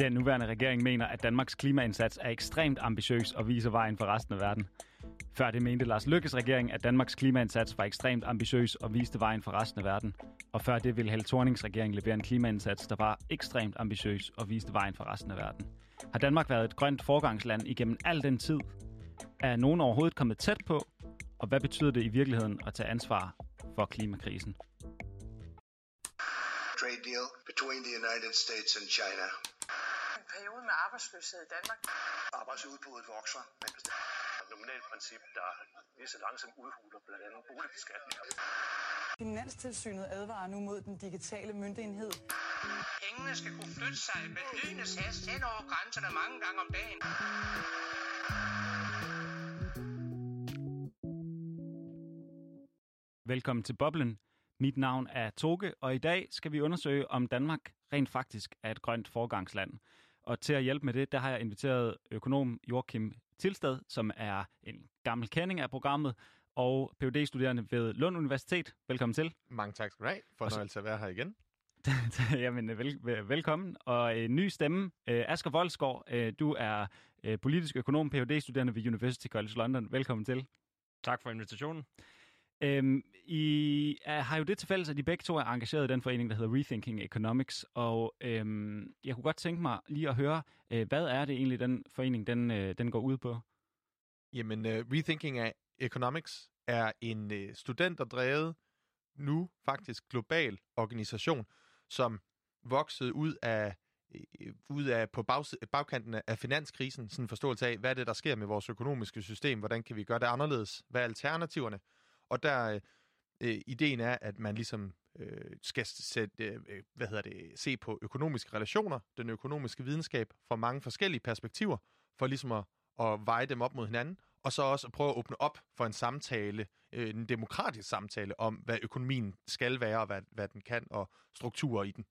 Den nuværende regering mener, at Danmarks klimaindsats er ekstremt ambitiøs og viser vejen for resten af verden. Før det mente Lars Lykkes regering, at Danmarks klimaindsats var ekstremt ambitiøs og viste vejen for resten af verden. Og før det ville Helle Thornings regering levere en klimaindsats, der var ekstremt ambitiøs og viste vejen for resten af verden. Har Danmark været et grønt forgangsland igennem al den tid? Er nogen overhovedet kommet tæt på? Og hvad betyder det i virkeligheden at tage ansvar for klimakrisen? trade deal between the United States and China. Periode med arbejdsløshed i Danmark. Arbejdsudbuddet vokser, men nominalt princip, der lige så langsomt udhuler blandt andet boligbeskatning. Finanstilsynet advarer nu mod den digitale myndighed. Pengene skal kunne flytte sig med lynets hast hen over grænserne mange gange om dagen. Velkommen til Boblen. Mit navn er Toge, og i dag skal vi undersøge, om Danmark rent faktisk er et grønt forgangsland. Og til at hjælpe med det, der har jeg inviteret økonom Joachim Tilsted, som er en gammel kending af programmet, og phd studerende ved Lund Universitet. Velkommen til. Mange tak skal du have. Fornøjelse at være her igen. Jamen, vel, velkommen. Og en ny stemme, Asger Voldsgaard, du er politisk økonom, phd studerende ved University College London. Velkommen til. Tak for invitationen. Øhm, I er, har jo det til fælles, at de begge to er engageret i den forening, der hedder Rethinking Economics, og øhm, jeg kunne godt tænke mig lige at høre, øh, hvad er det egentlig, den forening den, øh, den går ud på? Jamen, uh, Rethinking Economics er en uh, studenterdrevet, nu faktisk global organisation, som voksede ud af øh, ud af på bagkanten af finanskrisen, sådan en forståelse af, hvad er det, der sker med vores økonomiske system, hvordan kan vi gøre det anderledes, hvad er alternativerne, og der øh, ideen er, at man ligesom øh, skal sætte, øh, øh, hvad hedder det, se på økonomiske relationer, den økonomiske videnskab fra mange forskellige perspektiver, for ligesom at, at veje dem op mod hinanden, og så også at prøve at åbne op for en samtale, øh, en demokratisk samtale om, hvad økonomien skal være, og hvad, hvad den kan, og strukturer i den.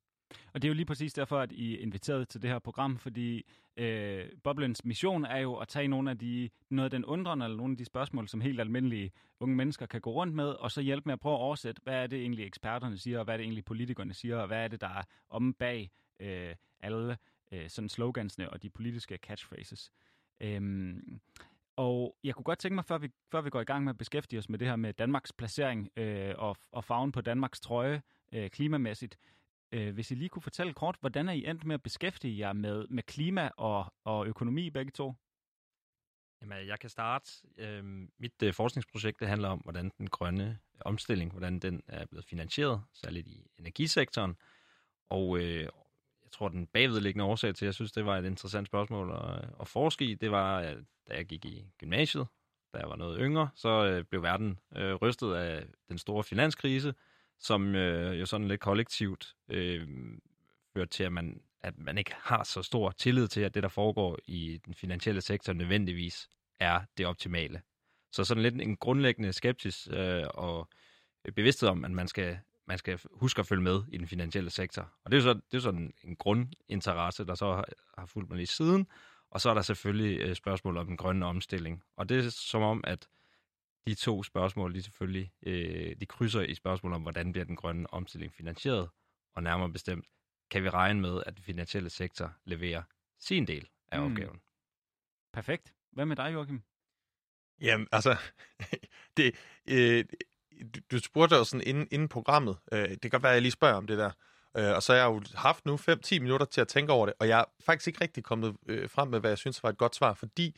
Og det er jo lige præcis derfor, at I er inviteret til det her program, fordi øh, Boblens mission er jo at tage nogle af de, noget af den undrende, eller nogle af de spørgsmål, som helt almindelige unge mennesker kan gå rundt med, og så hjælpe med at prøve at oversætte, hvad er det egentlig eksperterne siger, og hvad er det egentlig politikerne siger, og hvad er det, der er om bag øh, alle øh, sådan slogansene og de politiske catchphrases. Øhm, og jeg kunne godt tænke mig, før vi, før vi går i gang med at beskæftige os med det her med Danmarks placering øh, og, og farven på Danmarks trøje øh, klimamæssigt, Øh, hvis I lige kunne fortælle kort, hvordan er I endt med at beskæftige jer med, med klima og, og økonomi begge to? Jamen, øh, jeg kan starte. Øh, mit øh, forskningsprojekt det handler om, hvordan den grønne omstilling, hvordan den er blevet finansieret, særligt i energisektoren. Og øh, jeg tror, den bagvedliggende årsag til, at jeg synes, det var et interessant spørgsmål at, at forske i, det var, at da jeg gik i gymnasiet, da jeg var noget yngre, så øh, blev verden øh, rystet af den store finanskrise, som øh, jo sådan lidt kollektivt øh, fører til, at man, at man ikke har så stor tillid til, at det, der foregår i den finansielle sektor, nødvendigvis er det optimale. Så sådan lidt en grundlæggende skepsis øh, og bevidsthed om, at man skal, man skal huske at følge med i den finansielle sektor. Og det er jo så, det er sådan en grundinteresse, der så har, har fulgt mig lige siden. Og så er der selvfølgelig øh, spørgsmål om den grønne omstilling. Og det er som om, at de to spørgsmål, de selvfølgelig øh, de krydser i spørgsmål om, hvordan bliver den grønne omstilling finansieret, og nærmere bestemt, kan vi regne med, at den finansielle sektor leverer sin del af mm. opgaven. Perfekt. Hvad med dig, Joachim? Jamen, altså, det, øh, du, du spurgte jo sådan inden, inden programmet. Øh, det kan godt være, at jeg lige spørger om det der. Øh, og så har jeg jo haft nu 5-10 minutter til at tænke over det, og jeg er faktisk ikke rigtig kommet øh, frem med, hvad jeg synes var et godt svar, fordi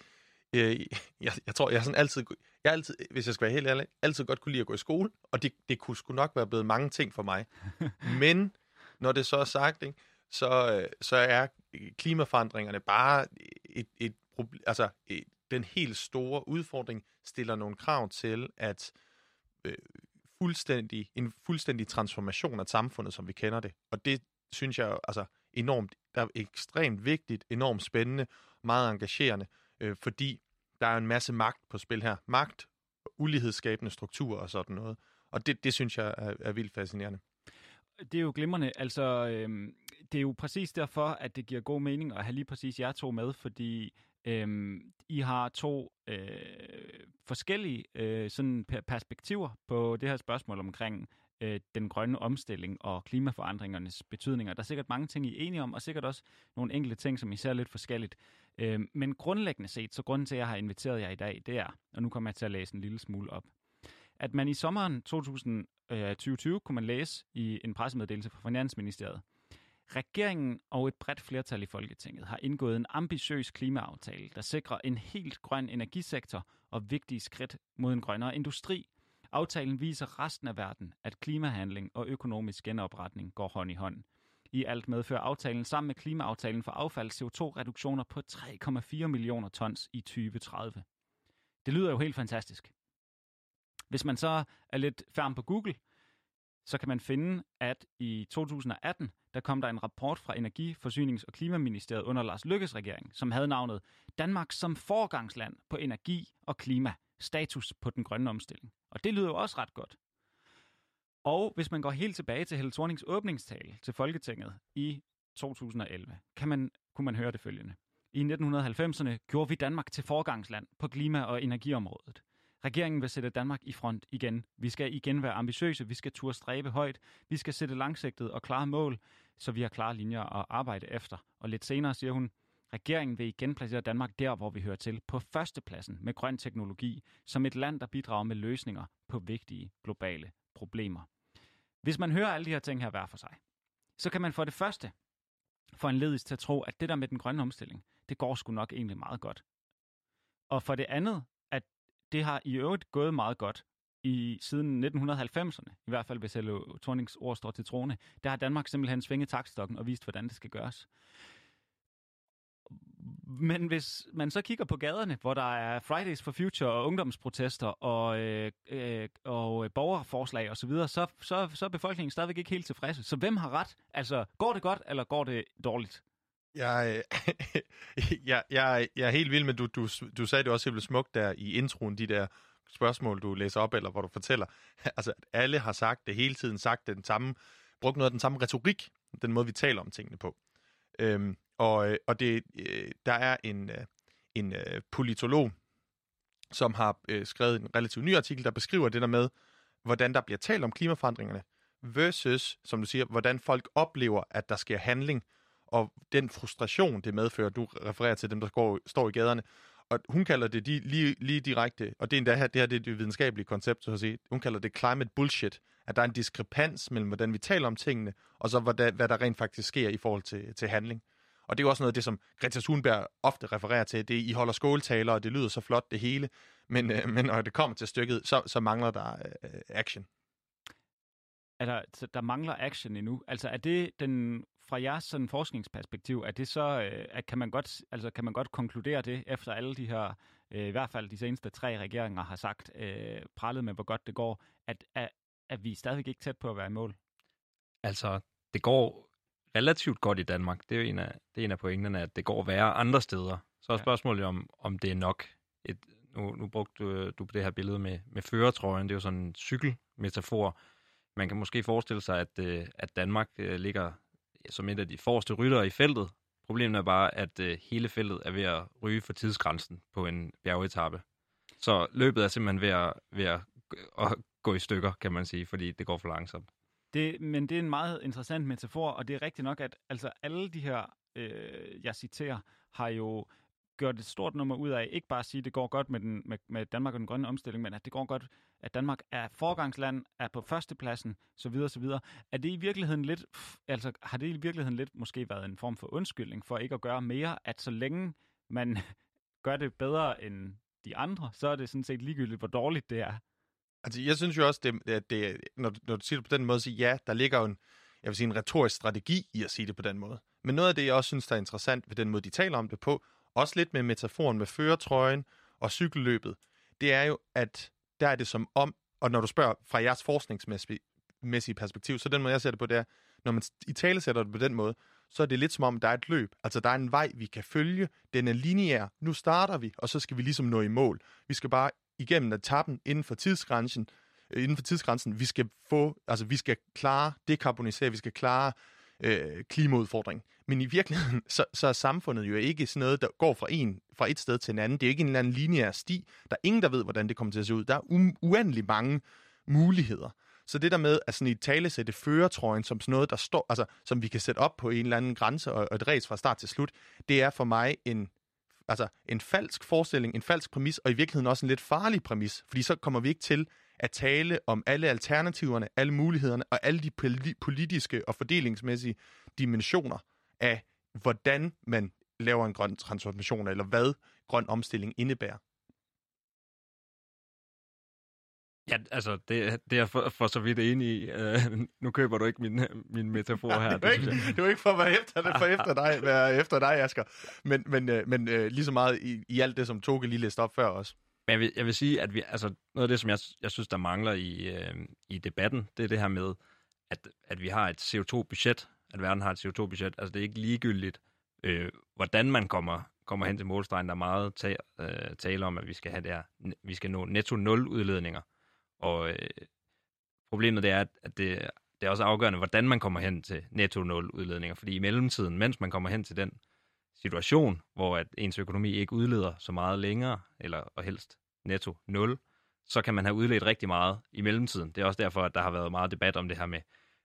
øh, jeg, jeg tror, jeg har sådan altid, jeg altid, hvis jeg skal være helt ærlig, altid godt kunne lide at gå i skole, og det, det kunne sgu nok være blevet mange ting for mig. Men når det så er sagt, ikke, så, øh, så er klimaforandringerne bare et, et problem, altså et, den helt store udfordring stiller nogle krav til, at øh, fuldstændig, en fuldstændig transformation af samfundet, som vi kender det. Og det synes jeg altså enormt, der er ekstremt vigtigt, enormt spændende, meget engagerende, øh, fordi der er en masse magt på spil her. Magt, ulighedsskabende strukturer og sådan noget. Og det, det synes jeg er, er vildt fascinerende. Det er jo glimrende. Altså, øhm, det er jo præcis derfor, at det giver god mening at have lige præcis jer to med, fordi øhm, I har to øh, forskellige øh, sådan perspektiver på det her spørgsmål omkring øh, den grønne omstilling og klimaforandringernes betydninger. Der er sikkert mange ting, I er enige om, og sikkert også nogle enkelte ting, som I ser lidt forskelligt. Øh, men grundlæggende set, så grunden til, at jeg har inviteret jer i dag, det er, og nu kommer jeg til at læse en lille smule op, at man i sommeren 2020 øh, kunne man læse i en pressemeddelelse fra Finansministeriet, Regeringen og et bredt flertal i Folketinget har indgået en ambitiøs klimaaftale, der sikrer en helt grøn energisektor og vigtige skridt mod en grønnere industri. Aftalen viser resten af verden, at klimahandling og økonomisk genopretning går hånd i hånd. I alt medfører aftalen sammen med klimaaftalen for affald CO2-reduktioner på 3,4 millioner tons i 2030. Det lyder jo helt fantastisk. Hvis man så er lidt færm på Google, så kan man finde, at i 2018, der kom der en rapport fra Energi-, Forsynings- og Klimaministeriet under Lars Lykkes regering, som havde navnet Danmark som forgangsland på energi og klima, status på den grønne omstilling. Og det lyder jo også ret godt. Og hvis man går helt tilbage til Helle Thornings åbningstale til Folketinget i 2011, kan man, kunne man høre det følgende. I 1990'erne gjorde vi Danmark til forgangsland på klima- og energiområdet. Regeringen vil sætte Danmark i front igen. Vi skal igen være ambitiøse, vi skal turde stræbe højt, vi skal sætte langsigtet og klare mål, så vi har klare linjer at arbejde efter. Og lidt senere siger hun, regeringen vil igen placere Danmark der, hvor vi hører til, på førstepladsen med grøn teknologi, som et land, der bidrager med løsninger på vigtige globale problemer. Hvis man hører alle de her ting her hver for sig, så kan man for det første få en ledelse til at tro, at det der med den grønne omstilling, det går sgu nok egentlig meget godt. Og for det andet, at det har i øvrigt gået meget godt i siden 1990'erne, i hvert fald hvis Helle Thornings ord står til trone, der har Danmark simpelthen svinget takstokken og vist, hvordan det skal gøres. Men hvis man så kigger på gaderne, hvor der er Fridays for Future og ungdomsprotester og, øh, øh, og borgerforslag osv., så, så, så, så er befolkningen stadigvæk ikke helt tilfredse. Så hvem har ret? Altså, går det godt, eller går det dårligt? Jeg, jeg, jeg, jeg er helt vild med, du, du, du sagde det også helt smukt der i introen, de der spørgsmål, du læser op, eller hvor du fortæller. Altså, at alle har sagt det hele tiden, sagt den samme, brugt noget af den samme retorik, den måde, vi taler om tingene på. Øhm, og øh, og det, øh, der er en, øh, en øh, politolog, som har øh, skrevet en relativt ny artikel, der beskriver det der med, hvordan der bliver talt om klimaforandringerne, versus, som du siger, hvordan folk oplever, at der sker handling, og den frustration, det medfører, du refererer til dem, der går, står i gaderne, og hun kalder det de, lige, lige direkte, og det er endda her, det her det er det videnskabelige koncept, så at sige. Hun kalder det climate bullshit, at der er en diskrepans mellem, hvordan vi taler om tingene, og så hvad der, hvad der rent faktisk sker i forhold til, til handling. Og det er jo også noget af det, som Greta Thunberg ofte refererer til. Det I holder skåltaler, og det lyder så flot det hele, men, øh, men når det kommer til stykket, så, så mangler der øh, action. Er der, der mangler action endnu. Altså er det den fra jeres sådan forskningsperspektiv, er det så, øh, at kan, man godt, altså, kan man godt konkludere det, efter alle de her, øh, i hvert fald de seneste tre regeringer har sagt, øh, prallet med, hvor godt det går, at, at, at vi er stadigvæk ikke tæt på at være i mål? Altså, det går relativt godt i Danmark. Det er jo en af, det er en af pointerne, at det går værre andre steder. Så er spørgsmålet om, om det er nok. Et, nu, nu brugte du, du på det her billede med, med føretrøjen. Det er jo sådan en cykelmetafor. Man kan måske forestille sig, at, øh, at Danmark øh, ligger som et af de forreste ryttere i feltet. Problemet er bare, at øh, hele feltet er ved at ryge for tidsgrænsen på en bjergetappe. Så løbet er simpelthen ved at, ved at, at gå i stykker, kan man sige, fordi det går for langsomt. Det, men det er en meget interessant metafor, og det er rigtigt nok, at altså alle de her, øh, jeg citerer, har jo gjort et stort nummer ud af, ikke bare at sige, at det går godt med, den, med, med Danmark og den grønne omstilling, men at det går godt, at Danmark er forgangsland, er på førstepladsen, så videre, så videre. Er det i virkeligheden lidt, altså har det i virkeligheden lidt måske været en form for undskyldning for ikke at gøre mere, at så længe man gør det bedre end de andre, så er det sådan set ligegyldigt, hvor dårligt det er. Altså, jeg synes jo også, det, at det, når, når du siger det på den måde, så ja, der ligger jo en, jeg vil sige, en retorisk strategi i at sige det på den måde. Men noget af det, jeg også synes, der er interessant ved den måde, de taler om det på, også lidt med metaforen med føretrøjen og cykelløbet, det er jo, at der er det som om, og når du spørger fra jeres forskningsmæssige perspektiv, så den måde, jeg ser det på, det er, når man i tale sætter det på den måde, så er det lidt som om, der er et løb. Altså, der er en vej, vi kan følge. Den er lineær. Nu starter vi, og så skal vi ligesom nå i mål. Vi skal bare igennem etappen inden for tidsgrænsen. Øh, inden for tidsgrænsen. Vi skal få, altså, vi skal klare dekarbonisere, vi skal klare øh, klimaudfordring. Men i virkeligheden, så, så er samfundet jo ikke sådan noget, der går fra, en, fra et sted til en anden. Det er ikke en eller anden lineær sti. Der er ingen, der ved, hvordan det kommer til at se ud. Der er u- uendelig mange muligheder. Så det der med at sådan i tale sætte føretrøjen som sådan noget, der står, altså, som vi kan sætte op på en eller anden grænse og, og et ræs fra start til slut, det er for mig en, altså, en falsk forestilling, en falsk præmis, og i virkeligheden også en lidt farlig præmis, fordi så kommer vi ikke til at tale om alle alternativerne, alle mulighederne og alle de politiske og fordelingsmæssige dimensioner af, hvordan man laver en grøn transformation, eller hvad grøn omstilling indebærer. Ja, altså, det, det er jeg for, for så vidt enig i. Uh, nu køber du ikke min, min metafor her. det, var ikke, det var ikke for at være efter, det for efter dig, være efter dig, Asger. Men, men, øh, men øh, lige så meget i, i alt det, som Toge lige læste op før også. Men jeg vil, jeg vil sige, at vi, altså, noget af det, som jeg, jeg synes, der mangler i, øh, i debatten, det er det her med, at, at vi har et CO2-budget, at verden har et CO2-budget. Altså, det er ikke ligegyldigt, øh, hvordan man kommer, kommer hen til målstregen. Der er meget ta, øh, tale om, at vi skal have der, vi skal nå netto nul udledninger. Og øh, problemet det er, at det, det er også afgørende, hvordan man kommer hen til netto nul udledninger. Fordi i mellemtiden, mens man kommer hen til den situation, hvor at ens økonomi ikke udleder så meget længere, eller og helst netto 0, så kan man have udledt rigtig meget i mellemtiden. Det er også derfor, at der har været meget debat om det her med,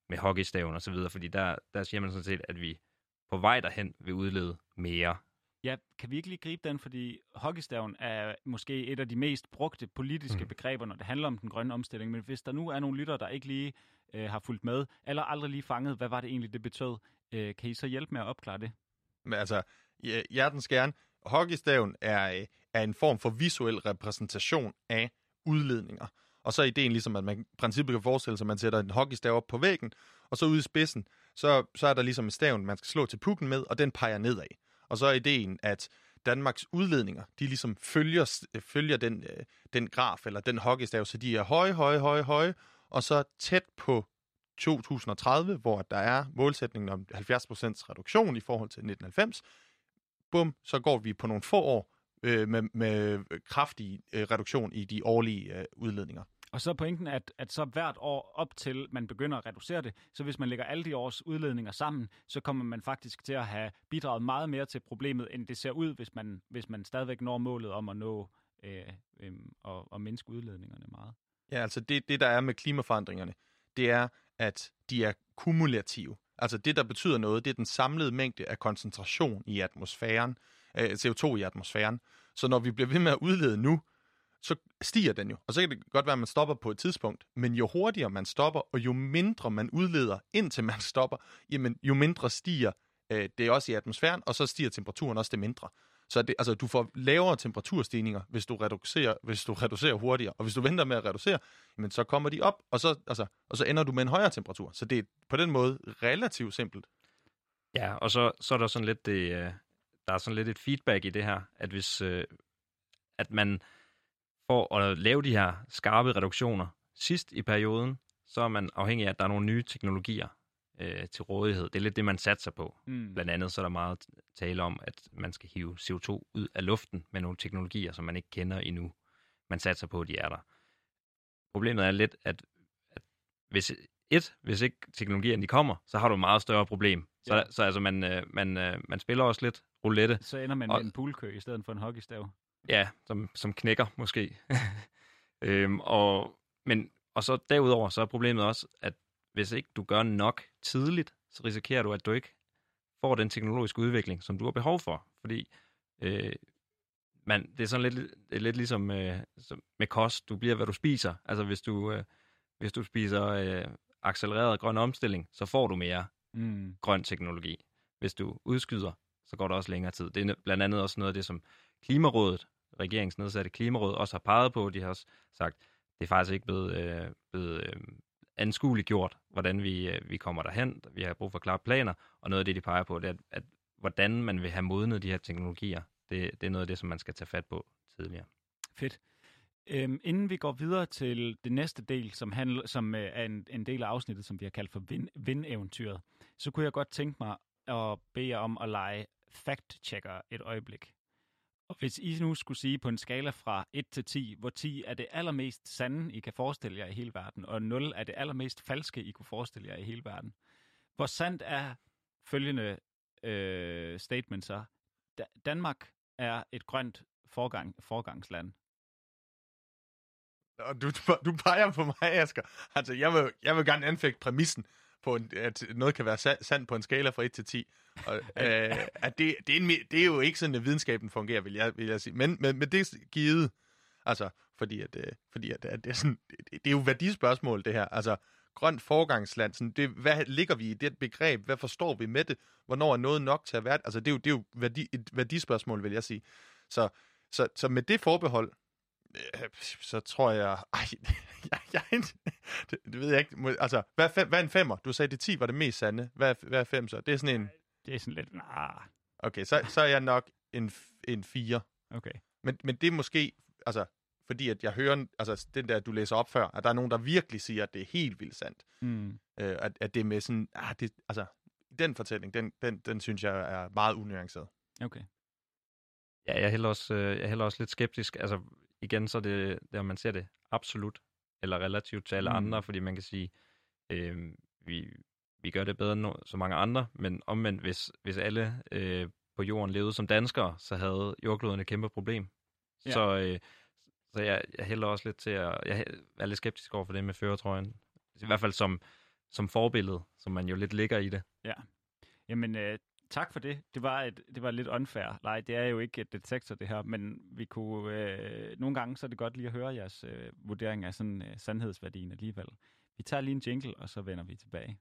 med hockeystaven og så videre, fordi der, der siger man sådan set, at vi på vej derhen vil udlede mere. Ja, kan vi ikke lige gribe den, fordi hockeystaven er måske et af de mest brugte politiske mm. begreber, når det handler om den grønne omstilling. Men hvis der nu er nogle lyttere, der ikke lige øh, har fulgt med, eller aldrig lige fanget, hvad var det egentlig, det betød, øh, kan I så hjælpe med at opklare det? Men altså, hj- hjertens gerne. Hockeystaven er, øh, er en form for visuel repræsentation af udledninger. Og så er ideen ligesom, at man i princippet kan forestille sig, at man sætter en hockeystav op på væggen, og så ude i spidsen, så, så er der ligesom en staven, man skal slå til pukken med, og den peger nedad. Og så er ideen, at Danmarks udledninger, de ligesom følger, øh, følger den, øh, den graf, eller den hockeystav, så de er høje, høje, høje, høje, og så tæt på 2030, hvor der er målsætningen om 70% reduktion i forhold til 1990, bum, så går vi på nogle få år øh, med, med kraftig øh, reduktion i de årlige øh, udledninger. Og så er pointen, at, at så hvert år op til man begynder at reducere det, så hvis man lægger alle de års udledninger sammen, så kommer man faktisk til at have bidraget meget mere til problemet, end det ser ud, hvis man, hvis man stadigvæk når målet om at nå øh, øh, og, og mindske udledningerne meget. Ja, altså det, det, der er med klimaforandringerne, det er, at de er kumulative. Altså det, der betyder noget, det er den samlede mængde af koncentration i atmosfæren, øh, CO2 i atmosfæren. Så når vi bliver ved med at udlede nu, så stiger den jo. Og så kan det godt være, at man stopper på et tidspunkt. Men jo hurtigere man stopper, og jo mindre man udleder, indtil man stopper, jamen, jo mindre stiger øh, det også i atmosfæren, og så stiger temperaturen også det mindre. Så det, altså, du får lavere temperaturstigninger, hvis du, reducerer, hvis du reducerer hurtigere. Og hvis du venter med at reducere, jamen, så kommer de op, og så, altså, og så ender du med en højere temperatur. Så det er på den måde relativt simpelt. Ja, og så, så er der sådan lidt det, øh, der er sådan lidt et feedback i det her, at hvis øh, at man for at lave de her skarpe reduktioner sidst i perioden, så er man afhængig af, at der er nogle nye teknologier øh, til rådighed. Det er lidt det, man satser på. Mm. Blandt andet så er der meget tale om, at man skal hive CO2 ud af luften med nogle teknologier, som man ikke kender endnu. Man satser på, at de er der. Problemet er lidt, at, at hvis, et, hvis ikke teknologierne de kommer, så har du et meget større problem. Så, Ja. så altså, man, øh, man, øh, man spiller også lidt roulette, Så ender man Og- med en poolkø i stedet for en hockeystav. Ja, som, som knækker måske. øhm, og, men, og så derudover, så er problemet også, at hvis ikke du gør nok tidligt, så risikerer du, at du ikke får den teknologiske udvikling, som du har behov for. Fordi øh, man, det er sådan lidt, lidt ligesom øh, som med kost. Du bliver, hvad du spiser. Altså hvis du, øh, hvis du spiser øh, accelereret grøn omstilling, så får du mere Mm. grøn teknologi. Hvis du udskyder, så går der også længere tid. Det er blandt andet også noget af det, som Klimarådet, regeringsnedsatte Klimaråd, også har peget på. De har også sagt, det er faktisk ikke blevet, øh, blevet øh, anskueligt gjort, hvordan vi, øh, vi kommer derhen. Vi har brug for klare planer, og noget af det, de peger på, det er, at, at hvordan man vil have modnet de her teknologier. Det, det er noget af det, som man skal tage fat på tidligere. Fedt. Øhm, inden vi går videre til det næste del, som, handler, som øh, er en, en del af afsnittet, som vi har kaldt for vind, vindeventyret, så kunne jeg godt tænke mig at bede jer om at lege fact-checker et øjeblik. Og hvis I nu skulle sige på en skala fra 1 til 10, hvor 10 er det allermest sande, I kan forestille jer i hele verden, og 0 er det allermest falske, I kunne forestille jer i hele verden. Hvor sandt er følgende øh, statement så? Da- Danmark er et grønt forgang, forgangsland. Og du, du peger på mig, Asger. Altså, jeg vil, jeg vil gerne anfægte præmissen på, en, at noget kan være sa- sandt på en skala fra 1 til 10. Og, øh, at det, det, er en, det er jo ikke sådan, at videnskaben fungerer, vil jeg, vil jeg sige. Men, men, men det er givet, altså, fordi, at, øh, fordi at, at det, er sådan, det, det er jo værdispørgsmål, det her. Altså, grønt forgangsland, sådan, det, hvad ligger vi i det begreb? Hvad forstår vi med det? Hvornår er noget nok til at være? Altså, det er jo, det er jo værdi, et værdispørgsmål, vil jeg sige. Så, så, så med det forbehold, så tror jeg... Ej, jeg, jeg, det, det ved jeg ikke. Må- Altså, hvad, fem, hvad er en femmer? Du sagde, det 10 var det mest sande. Hvad, hvad er fem så? Det er sådan en... Det er sådan lidt, nah, Okay, så, så er jeg nok en, en 4. okay. Men, men det er måske... Altså, fordi at jeg hører... Altså, den der, du læser op før, at der er nogen, der virkelig siger, at det er helt vildt sandt. Mm. Øh, at, at det er med sådan... Ah, det, altså, den fortælling, den, den, den synes jeg er meget unuanceret. Okay. Ja, jeg er heller også, øh, jeg er heller også lidt skeptisk. Altså, igen, så er det, der man ser det absolut eller relativt til alle Mm. andre, fordi man kan sige, øh, vi, vi gør det bedre end så mange andre, men omvendt, hvis, hvis alle øh, på jorden levede som danskere, så havde jordkloden et kæmpe problem. Ja. Ja. Så, øh, så jeg, jeg hælder også lidt til at... Jeg er lidt skeptisk over for det med føretrøjen. I hvert fald som, som forbillede, som man jo lidt ligger i det. Jamen, øh, tak for det. Det var, et, det var lidt unfair. Nej, det er jo ikke et detektor, det her, men vi kunne... Øh, nogle gange, så er det godt lige at høre jeres øh, vurdering af sådan øh, sandhedsværdien alligevel. Vi tager lige en jingle, og så vender vi tilbage.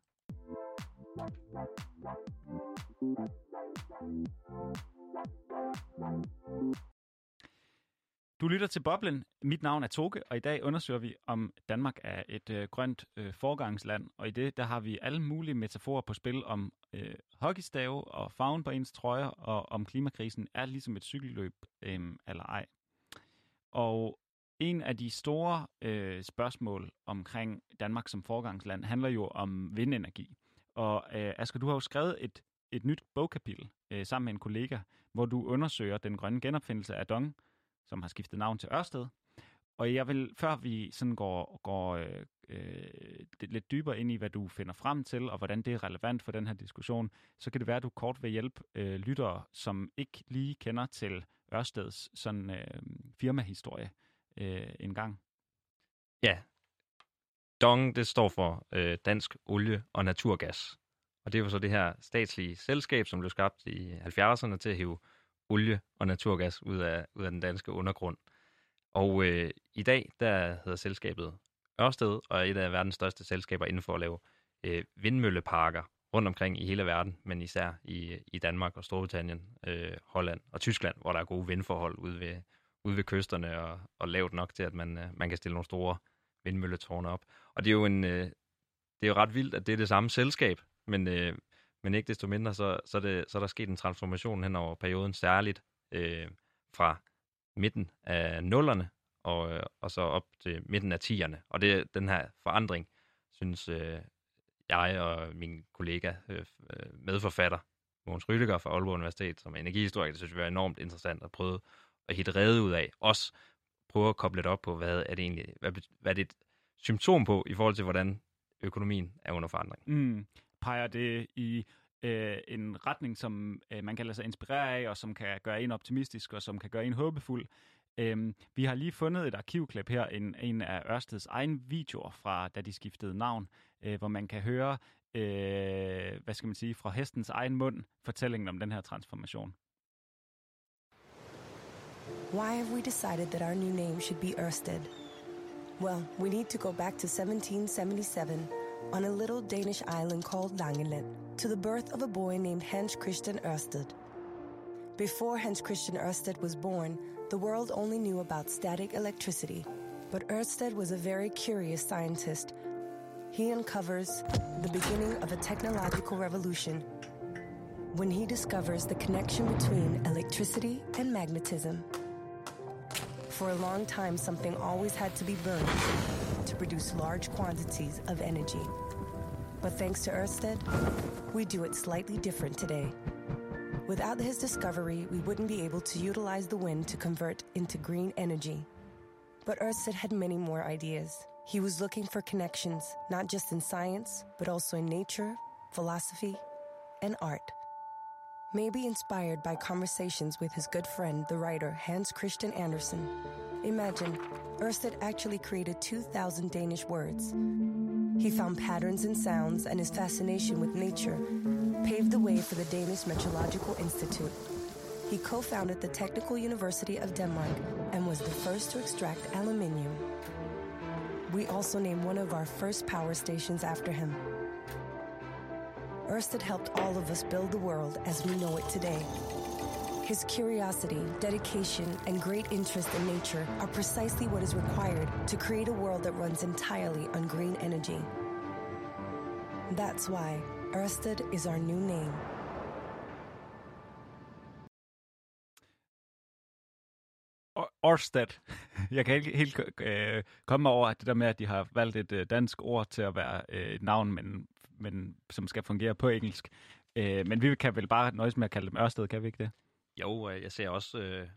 Du lytter til Boblen. Mit navn er Toge, og i dag undersøger vi, om Danmark er et øh, grønt øh, forgangsland. Og i det, der har vi alle mulige metaforer på spil om øh, hockeystave og farven på ens trøjer, og om klimakrisen er ligesom et cykelløb øh, eller ej. Og en af de store øh, spørgsmål omkring Danmark som forgangsland handler jo om vindenergi. Og øh, Asger, du har jo skrevet et, et nyt bogkapitel øh, sammen med en kollega, hvor du undersøger den grønne genopfindelse af Dong, som har skiftet navn til Ørsted. Og jeg vil, før vi sådan går, går øh, øh, lidt dybere ind i, hvad du finder frem til, og hvordan det er relevant for den her diskussion, så kan det være, at du kort vil hjælpe øh, lyttere, som ikke lige kender til Ørsteds sådan, øh, firmahistorie øh, en gang. Ja. DONG, det står for øh, Dansk Olie og Naturgas. Og det er jo så det her statslige selskab, som blev skabt i 70'erne til at hive olie og naturgas ud af, ud af den danske undergrund. Og øh, i dag, der hedder selskabet Ørsted, og er et af verdens største selskaber inden for at lave øh, vindmølleparker rundt omkring i hele verden, men især i, i Danmark og Storbritannien, øh, Holland og Tyskland, hvor der er gode vindforhold ude ved, ude ved kysterne og, og lavt nok til, at man, øh, man kan stille nogle store vindmølletårne op. Og det er jo en, øh, det er jo ret vildt, at det er det samme selskab, men, øh, men ikke desto mindre, så, så, det, så er der sket en transformation hen over perioden, særligt øh, fra midten af nullerne og, øh, og så op til midten af tierne. Og det, den her forandring, synes øh, jeg og min kollega, øh, øh medforfatter, Mogens Rydiger fra Aalborg Universitet, som er energihistoriker, det synes vi var enormt interessant at prøve at hitte rede ud af. Også prøve at koble det op på, hvad er det egentlig, hvad, hvad er det et symptom på i forhold til, hvordan økonomien er under forandring. Mm. Peger det i øh, en retning, som øh, man kan lade sig inspirere af, og som kan gøre en optimistisk, og som kan gøre en håbefuld. Øhm, vi har lige fundet et arkivklip her, en, en af Ørsteds egen videoer fra, da de skiftede navn, øh, hvor man kan høre, øh, hvad skal man sige, fra hestens egen mund, fortællingen om den her transformation. Why have we decided that our new name should be Ørsted? Well, we need to go back to 1777 on a little Danish island called Langeland to the birth of a boy named Hans Christian Ørsted. Before Hans Christian Ørsted was born, the world only knew about static electricity. But Ørsted was a very curious scientist. He uncovers the beginning of a technological revolution when he discovers the connection between electricity and magnetism. For a long time, something always had to be burned to produce large quantities of energy. But thanks to Ørsted, we do it slightly different today. Without his discovery, we wouldn't be able to utilize the wind to convert into green energy. But Ørsted had many more ideas. He was looking for connections, not just in science, but also in nature, philosophy, and art. maybe inspired by conversations with his good friend, the writer Hans Christian Andersen. Imagine, Ørsted actually created 2,000 Danish words. He found patterns in sounds, and his fascination with nature paved the way for the Danish Meteorological Institute. He co founded the Technical University of Denmark and was the first to extract aluminium. We also named one of our first power stations after him. Ørsted helped all of us build the world as we know it today. His curiosity, dedication, and great interest in nature are precisely what is required to create a world that runs entirely on green energy. That's why Ørsted is our new name. Ørsted. Jeg kan ikke helt øh, komme over at det der med, at de har valgt et øh, dansk ord til at være øh, et navn, men, men som skal fungere på engelsk. Øh, men vi kan vel bare nøjes med at kalde dem Ørsted, kan vi ikke det? Jo, øh, jeg ser også øh,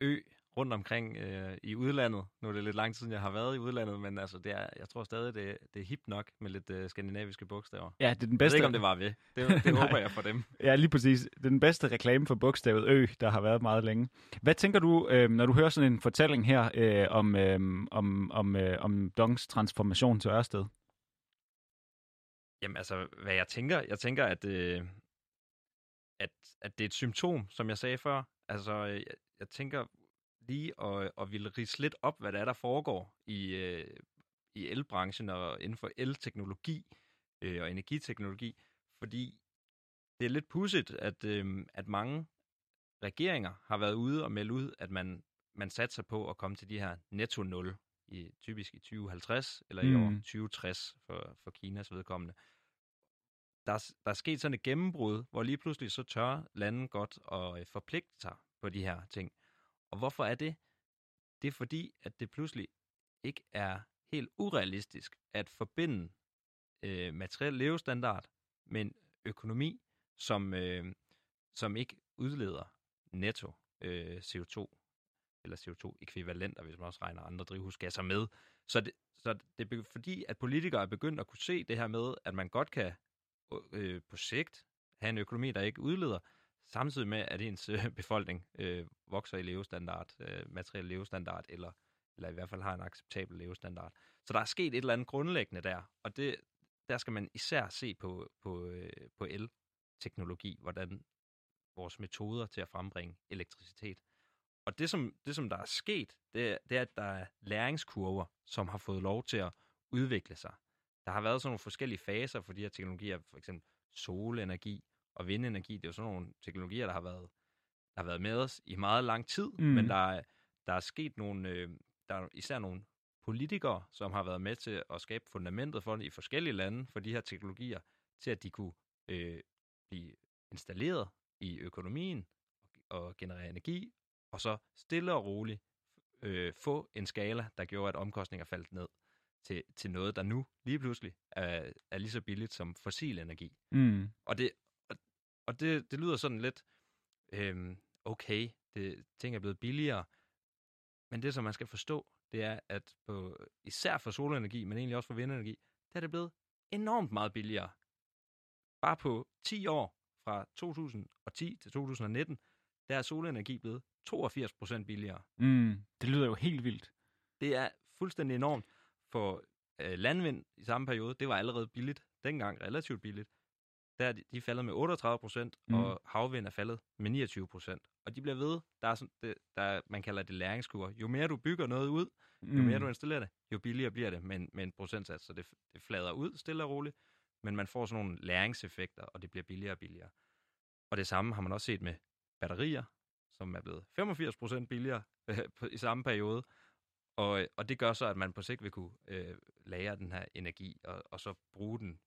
Ø rundt omkring øh, i udlandet. Nu er det lidt lang tid, siden jeg har været i udlandet, men altså, det er, jeg tror stadig, det, det er hip nok med lidt øh, skandinaviske bogstaver. Ja, det er den Jeg bedste. ved ikke, om det var ved. Det, det håber jeg for dem. Ja, lige præcis. Det er den bedste reklame for bogstavet Ø, der har været meget længe. Hvad tænker du, øh, når du hører sådan en fortælling her øh, om, øh, om, om, øh, om Dongs transformation til Ørsted? Jamen altså, hvad jeg tænker, jeg tænker, at, øh, at, at det er et symptom, som jeg sagde før. Altså, øh, jeg, jeg tænker lige at, at ville rise lidt op, hvad der er, der foregår i, øh, i elbranchen og inden for elteknologi øh, og energiteknologi, fordi det er lidt pudsigt, at, øh, at mange regeringer har været ude og melde ud, at man, man satser på at komme til de her netto 0, i, typisk i 2050 eller i år Mm. 2060 for, for Kinas vedkommende. Der, er- der er sket sådan et gennembrud, hvor lige pludselig så tør landen godt at øh, forpligte sig på de her ting. Og hvorfor er det? Det er fordi, at det pludselig ikke er helt urealistisk at forbinde øh, materiel levestandard med en økonomi, som, øh, som ikke udleder netto øh, CO2 eller CO2-ekvivalenter, hvis man også regner andre drivhusgasser med. Så det, så det er fordi, at politikere er begyndt at kunne se det her med, at man godt kan øh, på sigt have en økonomi, der ikke udleder, samtidig med, at ens øh, befolkning øh, vokser i levestandard, øh, materiel levestandard, eller, eller i hvert fald har en acceptabel levestandard. Så der er sket et eller andet grundlæggende der, og det, der skal man især se på, på, øh, på el-teknologi, hvordan vores metoder til at frembringe elektricitet. Og det som, det, som der er sket, det, det er, at der er læringskurver, som har fået lov til at udvikle sig. Der har været sådan nogle forskellige faser for de her teknologier, for eksempel solenergi og vindenergi. Det er jo sådan nogle teknologier, der har været, der har været med os i meget lang tid, Mm. men der er, der er sket nogle, øh, der er især nogle politikere, som har været med til at skabe fundamentet for det i forskellige lande, for de her teknologier, til at de kunne øh, blive installeret i økonomien og generere energi, og så stille og roligt øh, få en skala, der gjorde, at omkostninger faldt ned til, til noget, der nu lige pludselig er, er lige så billigt som fossil energi. Mm. Og det, og, og det, det lyder sådan lidt, øhm, okay, det, ting er blevet billigere, men det, som man skal forstå, det er, at på, især for solenergi, men egentlig også for vindenergi, der er det blevet enormt meget billigere. Bare på 10 år, fra 2010 til 2019, der er solenergi blevet 82 procent billigere. Mm. Det lyder jo helt vildt. Det er fuldstændig enormt. For øh, landvind i samme periode, det var allerede billigt, dengang relativt billigt. Der er de, de er faldet med 38 procent, Mm. mm. og havvind er faldet med 29 procent. Og de bliver ved. Der er sådan, det, der, er- man kalder det læringskurver. Jo mere du bygger noget ud, jo mere du installerer det, jo billigere bliver det med, med en procentsats. Så det, det flader ud stille og roligt, men man får sådan nogle læringseffekter, og det bliver billigere og billigere. Og det samme har man også set med batterier, som er blevet 85 procent billigere øh, på, i samme periode. Og, og det gør så, at man på sigt vil kunne øh, lagre den her energi, og, og så bruge den,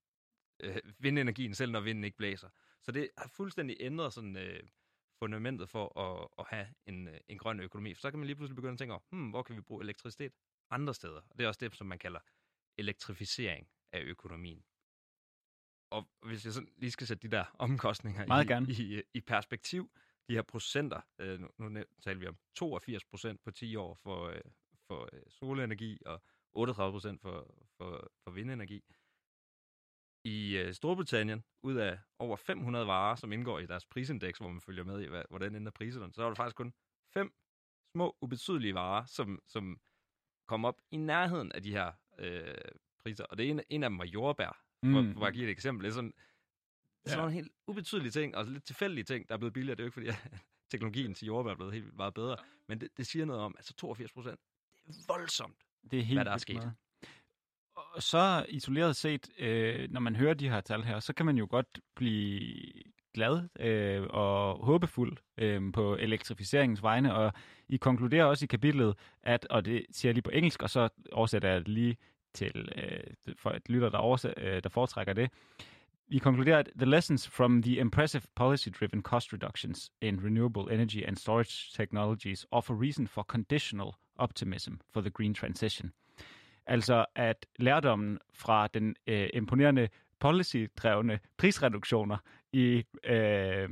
øh, vindenergien, selv når vinden ikke blæser. Så det har fuldstændig ændret sådan, øh, fundamentet for at, at have en, øh, en grøn økonomi. For så kan man lige pludselig begynde at tænke over, hmm, hvor kan vi bruge elektricitet andre steder? Og det er også det, som man kalder elektrificering af økonomien. Og hvis jeg sådan lige skal sætte de der omkostninger Meget i, gerne. i, i perspektiv, de her procenter, øh, nu, nu taler vi om 82 procent på 10 år for, øh, for øh, solenergi og 38 procent for, for, for vindenergi. i øh, Storbritannien, ud af over 500 varer, som indgår i deres prisindeks, hvor man følger med i, hvad, hvordan ender priserne, så var der faktisk kun fem små, ubetydelige varer, som, som kom op i nærheden af de her øh, priser. Og det ene, en af dem var jordbær, for, Mm. for at give et eksempel. Det er sådan, ja. sådan nogle helt ubetydelige ting, og lidt tilfældige ting, der er blevet billigere. Det er jo ikke fordi, at teknologien til jordbær er blevet helt meget bedre, men det, det siger noget om, altså 82 procent, er voldsomt. Det er helt hvad der er sket. meget. Og så isoleret set, øh, når man hører de her tal her, så kan man jo godt blive glad øh, og håbefuld øh, på elektrificeringens vegne, og I konkluderer også i kapitlet, at, og det siger jeg lige på engelsk, og så oversætter jeg det lige til øh, for et lytter, der, oversæt, øh, der foretrækker det. Vi konkluderer, at the lessons from the impressive policy-driven cost reductions in renewable energy and storage technologies offer reason for conditional optimism for the green transition. Altså at lærdommen fra den øh, imponerende policy-drevne prisreduktioner i øh,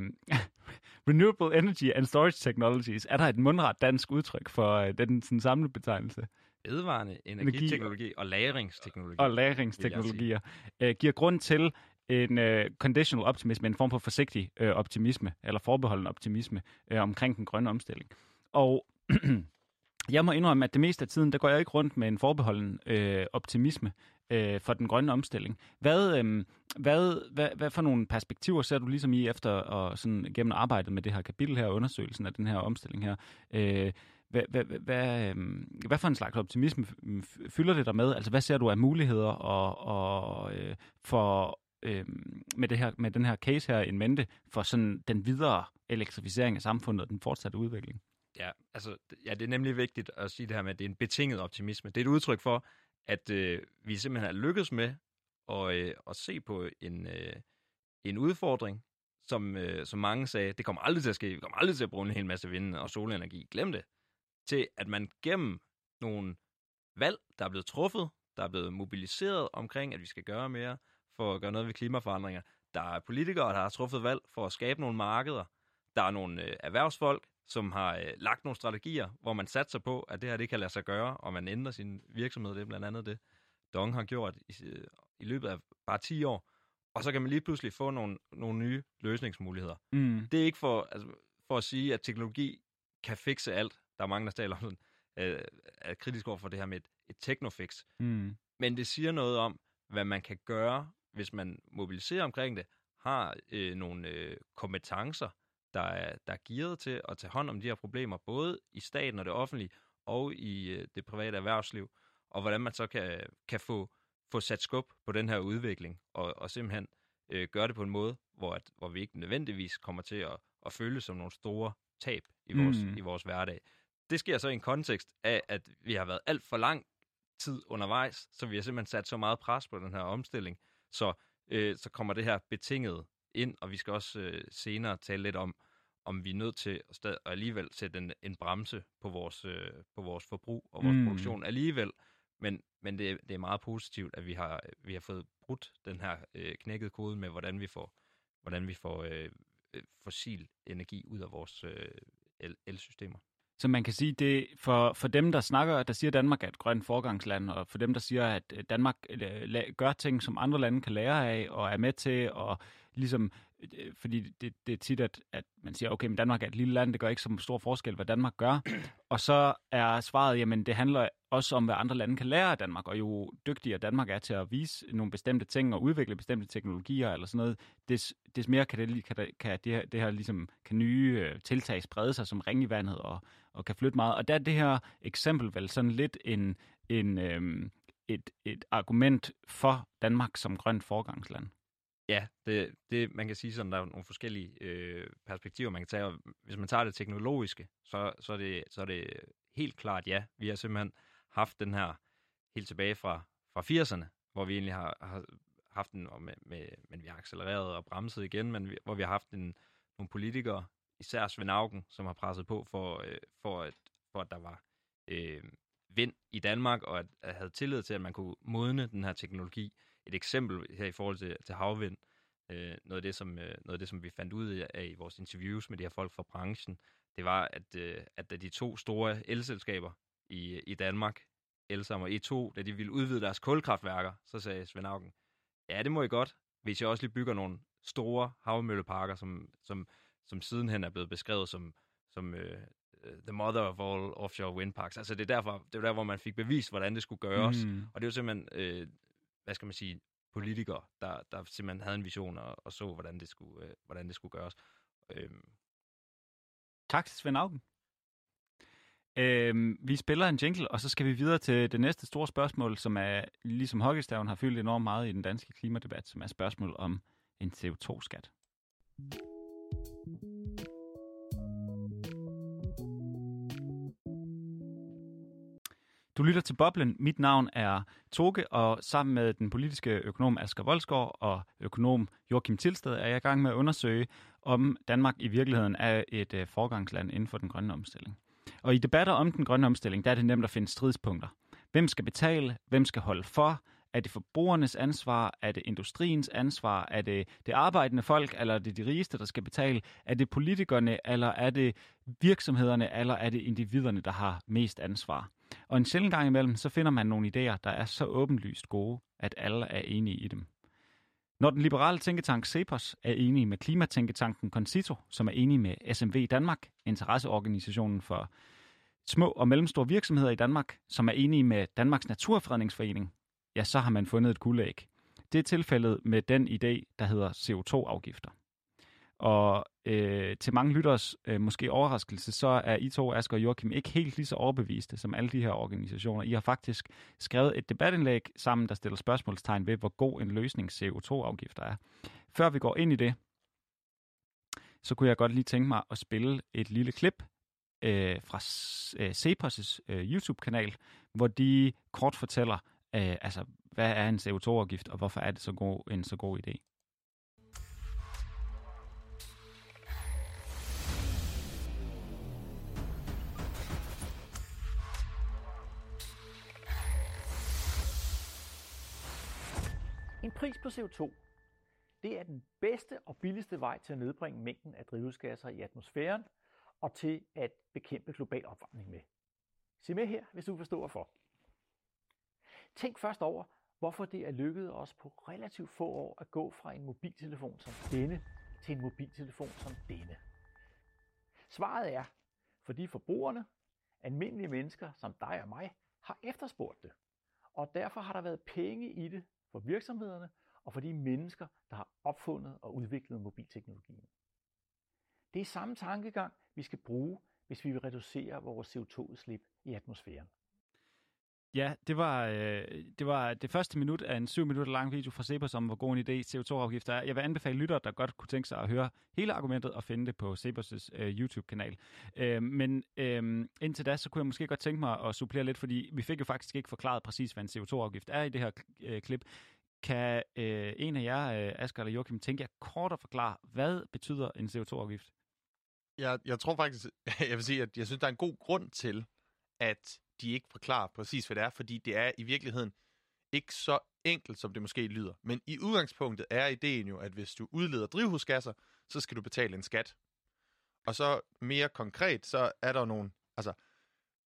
renewable energy and storage technologies, er der et mundret dansk udtryk for øh, den sådan, samlede betegnelse. Vedvarende energiteknologi og lagringsteknologi. Og lagringsteknologier øh, giver grund til en øh, conditional optimisme, en form for forsigtig øh, optimisme, eller forbeholden optimisme øh, omkring den grønne omstilling. Og jeg må indrømme, at det meste af tiden, der går jeg ikke rundt med en forbeholden øh, optimisme øh, for den grønne omstilling. Hvad, øh, hvad, hvad, hvad for nogle perspektiver ser du ligesom i efter og sådan, gennem arbejdet med det her kapitel her, undersøgelsen af den her omstilling her? Øh, hvad, hvad, hvad, hvad, øhm, hvad for en slags optimisme mm, fylder det der med? Altså, hvad ser du af muligheder og, og øh, for øh, med, det her, med den her case her i mente for sådan den videre elektrificering af samfundet og den fortsatte udvikling? Ja, altså, ja, det er nemlig vigtigt at sige det her med, at det er en betinget optimisme. Det er et udtryk for, at øh, vi simpelthen har lykkedes med at, øh, at se på en, øh, en udfordring, som, øh, som mange sagde, det kommer aldrig til at ske, vi kommer aldrig til at bruge en hel masse vind- og solenergi. Glem det. Til at man gennem nogle valg, der er blevet truffet, der er blevet mobiliseret omkring, at vi skal gøre mere for at gøre noget ved klimaforandringer. Der er politikere, der har truffet valg for at skabe nogle markeder. Der er nogle øh, erhvervsfolk, som har øh, lagt nogle strategier, hvor man satser på, at det her det kan lade sig gøre, og man ændrer sin virksomhed. Det er blandt andet det, Dong har gjort i, øh, i løbet af bare 10 år. Og så kan man lige pludselig få nogle, nogle nye løsningsmuligheder. Mm. Det er ikke for, altså, for at sige, at teknologi kan fikse alt. Der er mange, der taler om sådan, øh, er kritisk over for det her med et, et technofix. Mm. Men det siger noget om, hvad man kan gøre, hvis man mobiliserer omkring det, har øh, nogle øh, kompetencer, der er, der er gearet til at tage hånd om de her problemer, både i staten og det offentlige, og i øh, det private erhvervsliv, og hvordan man så kan, kan få, få sat skub på den her udvikling, og, og simpelthen øh, gøre det på en måde, hvor, at, hvor vi ikke nødvendigvis kommer til at, at føle som nogle store tab i vores, Mm. i vores hverdag. Det sker så i en kontekst af, at vi har været alt for lang tid undervejs, så vi har simpelthen sat så meget pres på den her omstilling, så, øh, så kommer det her betinget ind, og vi skal også øh, senere tale lidt om, om vi er nødt til at, stad- at alligevel sætte en, en bremse på vores, øh, på vores forbrug og vores Mm. produktion alligevel. Men, men det, det er meget positivt, at vi har, vi har fået brudt den her øh, knækkede kode med, hvordan vi får, hvordan vi får øh, øh, fossil energi ud af vores øh, el- elsystemer. Så man kan sige, det for, for dem, der snakker, der siger, at Danmark er et grønt forgangsland, og for dem, der siger, at Danmark øh, gør ting, som andre lande kan lære af, og er med til, og ligesom, øh, fordi det, det er tit, at, at man siger, okay, men Danmark er et lille land, det gør ikke så stor forskel, hvad Danmark gør. Og så er svaret, jamen det handler også om, hvad andre lande kan lære af Danmark, og jo dygtigere Danmark er til at vise nogle bestemte ting og udvikle bestemte teknologier eller sådan noget, des, des mere kan, det, kan, det, kan det her, det her ligesom, kan nye øh, tiltag sprede sig som ring i vandet og, og kan flytte meget. Og der er det her eksempel vel sådan lidt en, en, øhm, et, et argument for Danmark som grønt forgangsland. Ja, det, det, man kan sige sådan, der er nogle forskellige øh, perspektiver, man kan tage. Og hvis man tager det teknologiske, så, så, er det, så er det helt klart ja. Vi har simpelthen haft den her helt tilbage fra, fra 80'erne, hvor vi egentlig har, har haft den, og med, med, men vi har accelereret og bremset igen, men vi, hvor vi har haft en, nogle politikere, især Svend Augen, som har presset på for, øh, for, at, for at der var øh, vind i Danmark, og at, at havde tillid til, at man kunne modne den her teknologi. Et eksempel her i forhold til, til havvind, øh, noget, af det, som, øh, noget af det, som vi fandt ud af i vores interviews med de her folk fra branchen, det var, at, øh, at da de to store elselskaber i, i Danmark, Elsam og E2, da de ville udvide deres kulkraftværker, så sagde Svend Augen, ja, det må I godt, hvis jeg også lige bygger nogle store havmølleparker, som, som, som sidenhen er blevet beskrevet som, som øh, øh, the mother of all offshore wind parks. Altså det er derfor, det er der, hvor man fik bevist, hvordan det skulle gøres. Mm. Og det er jo simpelthen, øh, hvad skal man sige, politikere, der, der simpelthen havde en vision og, og så, hvordan det skulle, øh, hvordan det skulle gøres. Øhm, Tak til Svend Augen. Øhm, vi spiller en jingle, og så skal vi videre til det næste store spørgsmål, som er, ligesom hockeystaven har fyldt enormt meget i den danske klimadebat, som er spørgsmål om en CO2-skat. Du lytter til Boblen. Mit navn er Toge, og sammen med den politiske økonom Asger Voldsgaard og økonom Joachim Tilsted er jeg i gang med at undersøge, om Danmark i virkeligheden er et øh, forgangsland inden for den grønne omstilling. Og i debatter om den grønne omstilling, der er det nemt at finde stridspunkter. Hvem skal betale? Hvem skal holde for? Er det forbrugernes ansvar? Er det industriens ansvar? Er det det arbejdende folk, eller er det de rigeste, der skal betale? Er det politikerne, eller er det virksomhederne, eller er det individerne, der har mest ansvar? Og en sjældent gang imellem, så finder man nogle idéer, der er så åbenlyst gode, at alle er enige i dem. Når den liberale tænketank CEPOS er enige med klimatænketanken Concito, som er enige med SMV Danmark, interesseorganisationen for små og mellemstore virksomheder i Danmark, som er enige med Danmarks Naturfredningsforening, ja, så har man fundet et guldæg. Det er tilfældet med den idé, der hedder CO2-afgifter. Og øh, til mange lytters øh, måske overraskelse, så er I to, Asger og Joachim, ikke helt lige så overbeviste som alle de her organisationer. I har faktisk skrevet et debatindlæg sammen, der stiller spørgsmålstegn ved, hvor god en løsning CO2-afgifter er. Før vi går ind i det, så kunne jeg godt lige tænke mig at spille et lille klip øh, fra øh, Cepos' øh, YouTube-kanal, hvor de kort fortæller, øh, altså, hvad er en CO2-afgift, og hvorfor er det så god, en så god idé. Pris på CO2, det er den bedste og billigste vej til at nedbringe mængden af drivhusgasser i atmosfæren og til at bekæmpe global opvarmning med. Se med her, hvis du forstår hvorfor. Tænk først over, hvorfor det er lykkedes os på relativt få år at gå fra en mobiltelefon som denne til en mobiltelefon som denne. Svaret er, fordi forbrugerne, almindelige mennesker som dig og mig, har efterspurgt det. Og derfor har der været penge i det for virksomhederne og for de mennesker, der har opfundet og udviklet mobilteknologien. Det er samme tankegang, vi skal bruge, hvis vi vil reducere vores CO2-udslip i atmosfæren. Ja, det var, øh, det var det første minut af en syv minutter lang video fra Cepos om, hvor god en idé CO2-afgifter er. Jeg vil anbefale lyttere, der godt kunne tænke sig at høre hele argumentet og finde det på Cepos' øh, YouTube-kanal. Øh, men øh, indtil da, så kunne jeg måske godt tænke mig at supplere lidt, fordi vi fik jo faktisk ikke forklaret præcis, hvad en CO2-afgift er i det her øh, klip. Kan øh, en af jer, øh, Asger eller Joachim, tænke jer kort at forklare, hvad betyder en CO2-afgift? Jeg, jeg tror faktisk, jeg vil sige, at jeg synes, der er en god grund til, at de ikke forklarer præcis, hvad det er, fordi det er i virkeligheden ikke så enkelt, som det måske lyder. Men i udgangspunktet er ideen jo, at hvis du udleder drivhusgasser, så skal du betale en skat. Og så mere konkret, så er der nogle altså,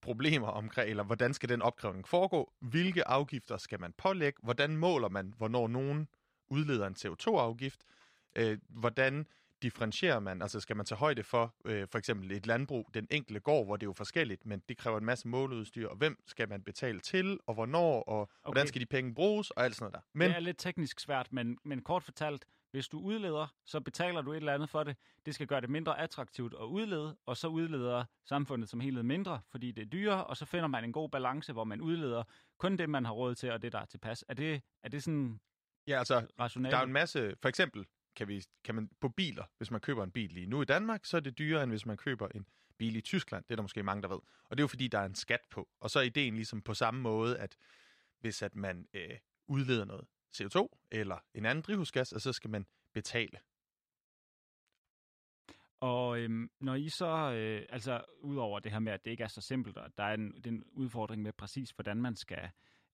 problemer omkring, eller hvordan skal den opkrævning foregå? Hvilke afgifter skal man pålægge? Hvordan måler man, hvornår nogen udleder en CO2-afgift? Øh, hvordan differentierer man? Altså skal man tage højde for øh, for eksempel et landbrug, den enkelte gård, hvor det er jo forskelligt, men det kræver en masse måleudstyr, og hvem skal man betale til, og hvornår, og okay. hvordan skal de penge bruges, og alt sådan noget der. Men... Det er lidt teknisk svært, men, men kort fortalt, hvis du udleder, så betaler du et eller andet for det. Det skal gøre det mindre attraktivt at udlede, og så udleder samfundet som helhed mindre, fordi det er dyrere, og så finder man en god balance, hvor man udleder kun det, man har råd til, og det, der er tilpas. Er det, er det sådan Ja, altså, rationelt? der er en masse, for eksempel, kan, vi, kan man på biler, hvis man køber en bil lige nu i Danmark, så er det dyrere, end hvis man køber en bil i Tyskland. Det er der måske mange, der ved. Og det er jo fordi, der er en skat på. Og så er ideen ligesom på samme måde, at hvis at man øh, udleder noget CO2 eller en anden drivhusgas, så skal man betale. Og øhm, når I så, øh, altså udover det her med, at det ikke er så simpelt, og der er en, den udfordring med præcis, hvordan man skal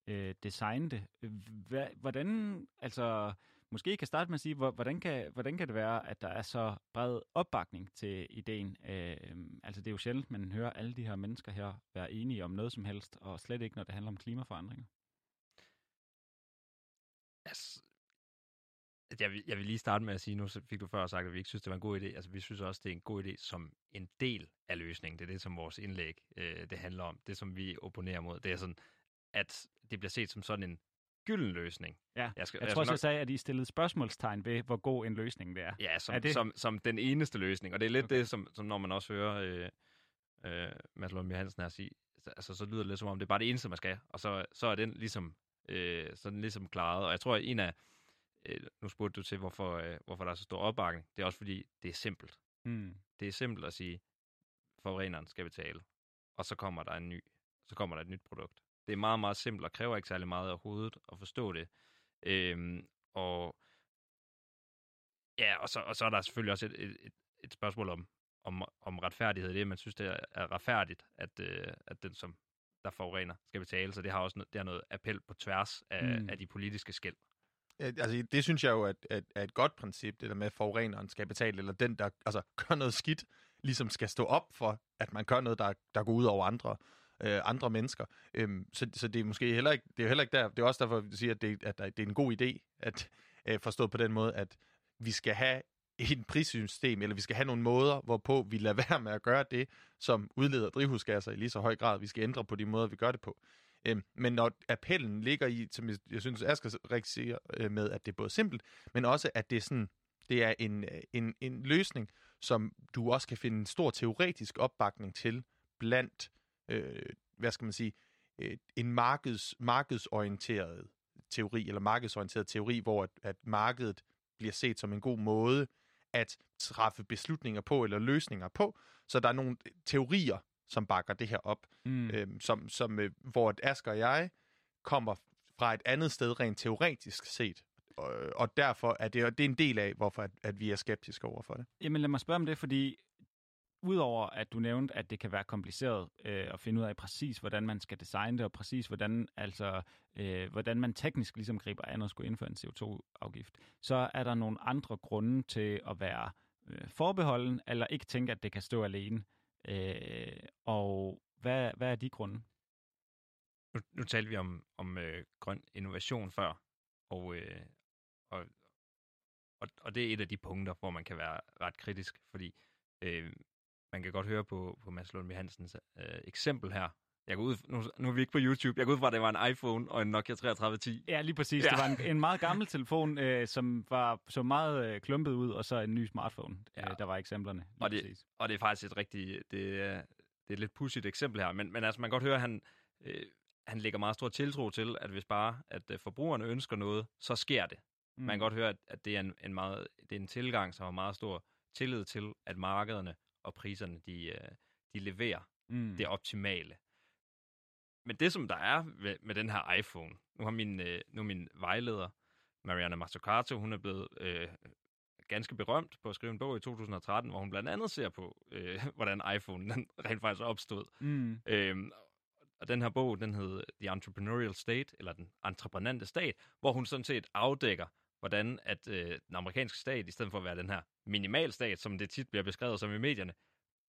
øh, designe det, øh, hva, hvordan, altså måske kan starte med at sige, hvordan kan, hvordan kan det være, at der er så bred opbakning til ideen? Øh, altså det er jo sjældent, man hører alle de her mennesker her være enige om noget som helst, og slet ikke, når det handler om klimaforandringer. Altså, jeg, vil, jeg vil lige starte med at sige, nu fik du før sagt, at vi ikke synes, det var en god idé. Altså, vi synes også, det er en god idé som en del af løsningen. Det er det, som vores indlæg øh, det handler om. Det, som vi opponerer mod, det er sådan, at det bliver set som sådan en gylden løsning. Ja, jeg, skal, jeg, jeg tror også, nok... jeg sagde, at I stillede spørgsmålstegn ved, hvor god en løsning det er. Ja, som, er det? som, som den eneste løsning. Og det er lidt okay. det, som, som når man også hører øh, øh, Mads Lund Hansen her sige, altså, så lyder det lidt som om, det er bare det eneste, man skal. Og så, så er den ligesom, øh, så den ligesom klaret. Og jeg tror, at en af, øh, nu spurgte du til, hvorfor, øh, hvorfor der er så stor opbakning. Det er også fordi, det er simpelt. Mm. Det er simpelt at sige, forureneren skal betale. Og så kommer der en ny, så kommer der et nyt produkt. Det er meget, meget simpelt og kræver ikke særlig meget af hovedet at forstå det. Øhm, og ja, og så, og så er der selvfølgelig også et, et, et spørgsmål om, om, om retfærdighed. Det man synes, det er, retfærdigt, at, øh, at den, som der forurener, skal betale. Så det har også noget, det har noget appel på tværs af, mm. af de politiske skæld. Altså, det synes jeg jo er, er, er et godt princip, det der med, at forureneren skal betale, eller den, der altså, gør noget skidt, ligesom skal stå op for, at man gør noget, der, der går ud over andre øh, andre mennesker. Øhm, så, så det er måske heller ikke, det er heller ikke der, det er også derfor, vi siger, at det, at det er en god idé, at øh, forstå på den måde, at vi skal have et prissystem, eller vi skal have nogle måder, hvorpå vi lader være med at gøre det, som udleder drivhusgasser i lige så høj grad. Vi skal ændre på de måder, vi gør det på. Øhm, men når appellen ligger i, som jeg, jeg synes, Asger rigtig siger øh, med, at det er både simpelt, men også, at det er sådan, det er en, øh, en, en løsning, som du også kan finde en stor teoretisk opbakning til blandt øh, hvad skal man sige, øh, en markeds, markedsorienteret teori, eller markedsorienteret teori, hvor at, at markedet bliver set som en god måde at træffe beslutninger på, eller løsninger på. Så der er nogle teorier, som bakker det her op, mm. øh, som, som, øh, hvor Asger og jeg kommer fra et andet sted rent teoretisk set, og, og derfor er det, det er en del af, hvorfor at, at vi er skeptiske over for det. Jamen lad mig spørge om det, fordi udover at du nævnte, at det kan være kompliceret øh, at finde ud af præcis, hvordan man skal designe det, og præcis hvordan, altså, øh, hvordan man teknisk ligesom griber an og skulle indføre en CO2-afgift, så er der nogle andre grunde til at være øh, forbeholden, eller ikke tænke, at det kan stå alene. Øh, og hvad, hvad er de grunde? Nu, nu talte vi om, om øh, grøn innovation før, og, øh, og, og, og det er et af de punkter, hvor man kan være ret kritisk, fordi øh, man kan godt høre på, på Mads Lundby Hansens øh, eksempel her. Jeg går ud, nu, nu er vi ikke på YouTube. Jeg går ud fra, at det var en iPhone og en Nokia 3310. Ja, lige præcis. Ja. Det var en, en meget gammel telefon, øh, som var så meget øh, klumpet ud, og så en ny smartphone. Ja. Øh, der var eksemplerne. Og det, og det er faktisk et rigtig... Det, er, det er et lidt pudsigt eksempel her. Men, men altså, man kan godt høre, at han, øh, han lægger meget stor tiltro til, at hvis bare at øh, forbrugerne ønsker noget, så sker det. Mm. Man kan godt høre, at, at det, er en, en meget, det er en tilgang, som har meget stor tillid til, at markederne og priserne, de, øh, de leverer mm. det optimale. Men det, som der er med, med den her iPhone, nu har min, øh, nu min vejleder, Mariana Mazzucato, hun er blevet øh, ganske berømt på at skrive en bog i 2013, hvor hun blandt andet ser på, øh, hvordan iPhone den rent faktisk opstod. Mm. Øhm, og den her bog, den hed The Entrepreneurial State, eller den entreprenante stat, hvor hun sådan set afdækker, hvordan at øh, den amerikanske stat, i stedet for at være den her minimalstat, som det tit bliver beskrevet som i medierne,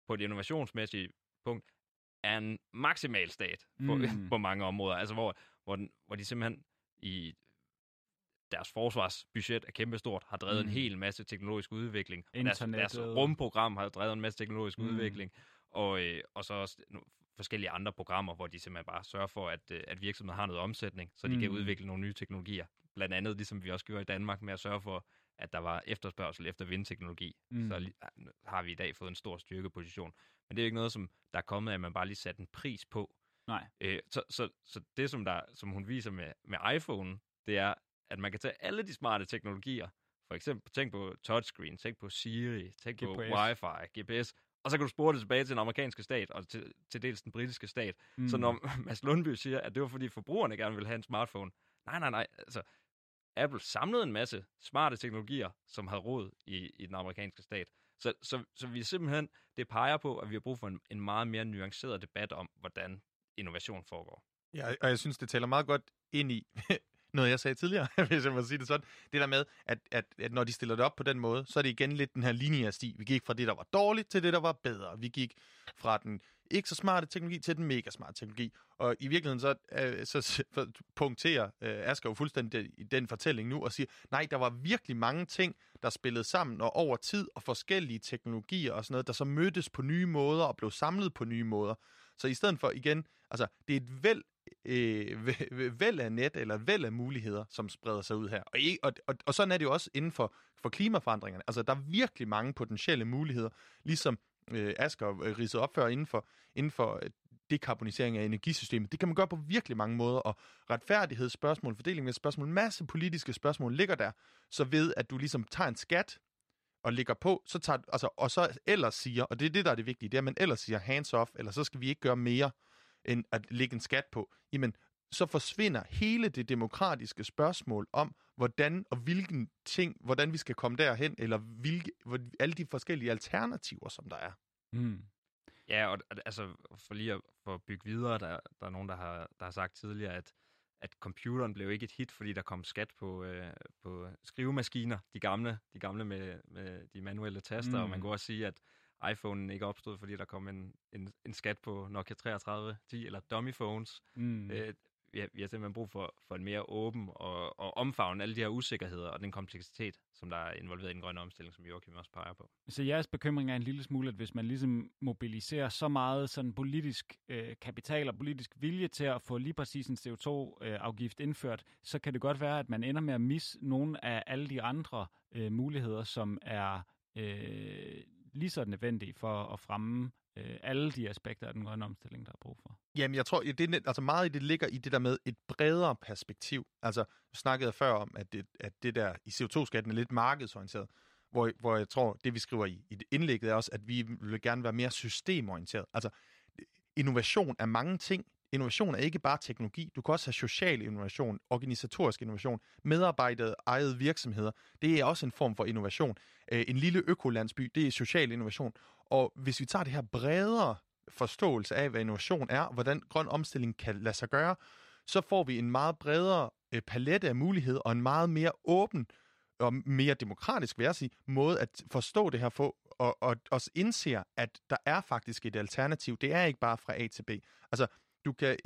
på det innovationsmæssige punkt, er en maksimal stat på, mm. på mange områder. Altså hvor, hvor, den, hvor de simpelthen i deres forsvarsbudget er kæmpestort, har drevet mm. en hel masse teknologisk udvikling. Deres, deres rumprogram har drevet en masse teknologisk mm. udvikling. Og, øh, og så også forskellige andre programmer, hvor de simpelthen bare sørger for, at, øh, at virksomheder har noget omsætning, så de mm. kan udvikle nogle nye teknologier. Blandt andet, ligesom vi også gjorde i Danmark, med at sørge for, at der var efterspørgsel efter vindteknologi. Mm. Så har vi i dag fået en stor styrkeposition. Men det er jo ikke noget, som der er kommet af, at man bare lige satte en pris på. Nej. Øh, så, så, så det, som, der, som hun viser med, med iPhone, det er, at man kan tage alle de smarte teknologier, for eksempel tænk på touchscreen, tænk på Siri, tænk GPS. på Wi-Fi, GPS, og så kan du spore det tilbage til den amerikanske stat, og til, til dels den britiske stat. Mm. Så når Mads Lundby siger, at det var fordi forbrugerne gerne vil have en smartphone, nej, nej, nej, altså, Apple samlede en masse smarte teknologier, som havde råd i, i den amerikanske stat. Så, så, så vi simpelthen, det peger på, at vi har brug for en, en meget mere nuanceret debat om, hvordan innovation foregår. Ja, og jeg synes, det taler meget godt ind i, noget, jeg sagde tidligere, hvis jeg må sige det sådan. Det der med, at, at, at når de stiller det op på den måde, så er det igen lidt den her linje sti. Vi gik fra det, der var dårligt, til det, der var bedre. Vi gik fra den ikke så smarte teknologi til den mega smarte teknologi. Og i virkeligheden så, øh, så punkterer øh, Asger jo fuldstændig i den fortælling nu og siger, nej, der var virkelig mange ting, der spillede sammen og over tid og forskellige teknologier og sådan noget, der så mødtes på nye måder og blev samlet på nye måder. Så i stedet for igen, altså det er et væld øh, væld af net, eller væld af muligheder, som spreder sig ud her. Og, og, og, og sådan er det jo også inden for, for klimaforandringerne. Altså, der er virkelig mange potentielle muligheder, ligesom øh, Asger øh, ridsede op før inden for, inden for øh, dekarbonisering af energisystemet. Det kan man gøre på virkelig mange måder, og retfærdighedsspørgsmål, fordeling af spørgsmål, masse politiske spørgsmål ligger der, så ved at du ligesom tager en skat og ligger på, så tager, altså, og så ellers siger, og det er det, der er det vigtige, det er, at man ellers siger hands off, eller så skal vi ikke gøre mere, end at lægge en skat på, jamen, så forsvinder hele det demokratiske spørgsmål om, hvordan og hvilken ting, hvordan vi skal komme derhen, eller hvilke, alle de forskellige alternativer, som der er. Mm. Ja, og altså, for lige at for at bygge videre, der, der er nogen, der har, der har sagt tidligere, at, at computeren blev ikke et hit, fordi der kom skat på, øh, på skrivemaskiner, de gamle, de gamle med, med de manuelle taster, mm. og man kan også sige, at iPhone ikke opstod, fordi der kom en, en, en skat på Nokia 3310 eller dummy phones. Mm. Øh, vi, har, vi har simpelthen brug for, for en mere åben og, og omfavne alle de her usikkerheder og den kompleksitet, som der er involveret i den grønne omstilling, som Joachim også peger på. Så jeres bekymring er en lille smule, at hvis man ligesom mobiliserer så meget sådan politisk øh, kapital og politisk vilje til at få lige præcis en CO2-afgift øh, indført, så kan det godt være, at man ender med at misse nogle af alle de andre øh, muligheder, som er øh, lige så nødvendige for at fremme øh, alle de aspekter af den grønne omstilling, der er brug for. Jamen, jeg tror, det er, altså meget i det ligger i det der med et bredere perspektiv. Altså, vi snakkede før om, at det, at det der i CO2-skatten er lidt markedsorienteret, hvor, hvor jeg tror, det vi skriver i, i det indlægget er også, at vi vil gerne være mere systemorienteret. Altså, innovation er mange ting. Innovation er ikke bare teknologi. Du kan også have social innovation, organisatorisk innovation, medarbejdet ejede virksomheder. Det er også en form for innovation. Øh, en lille økolandsby, det er social innovation. Og hvis vi tager det her bredere forståelse af, hvad innovation er, og hvordan grøn omstilling kan lade sig gøre, så får vi en meget bredere øh, palette af muligheder og en meget mere åben og mere demokratisk, vil jeg sige, måde at forstå det her på, og, og også indser, at der er faktisk et alternativ. Det er ikke bare fra A til B. Altså, du kan,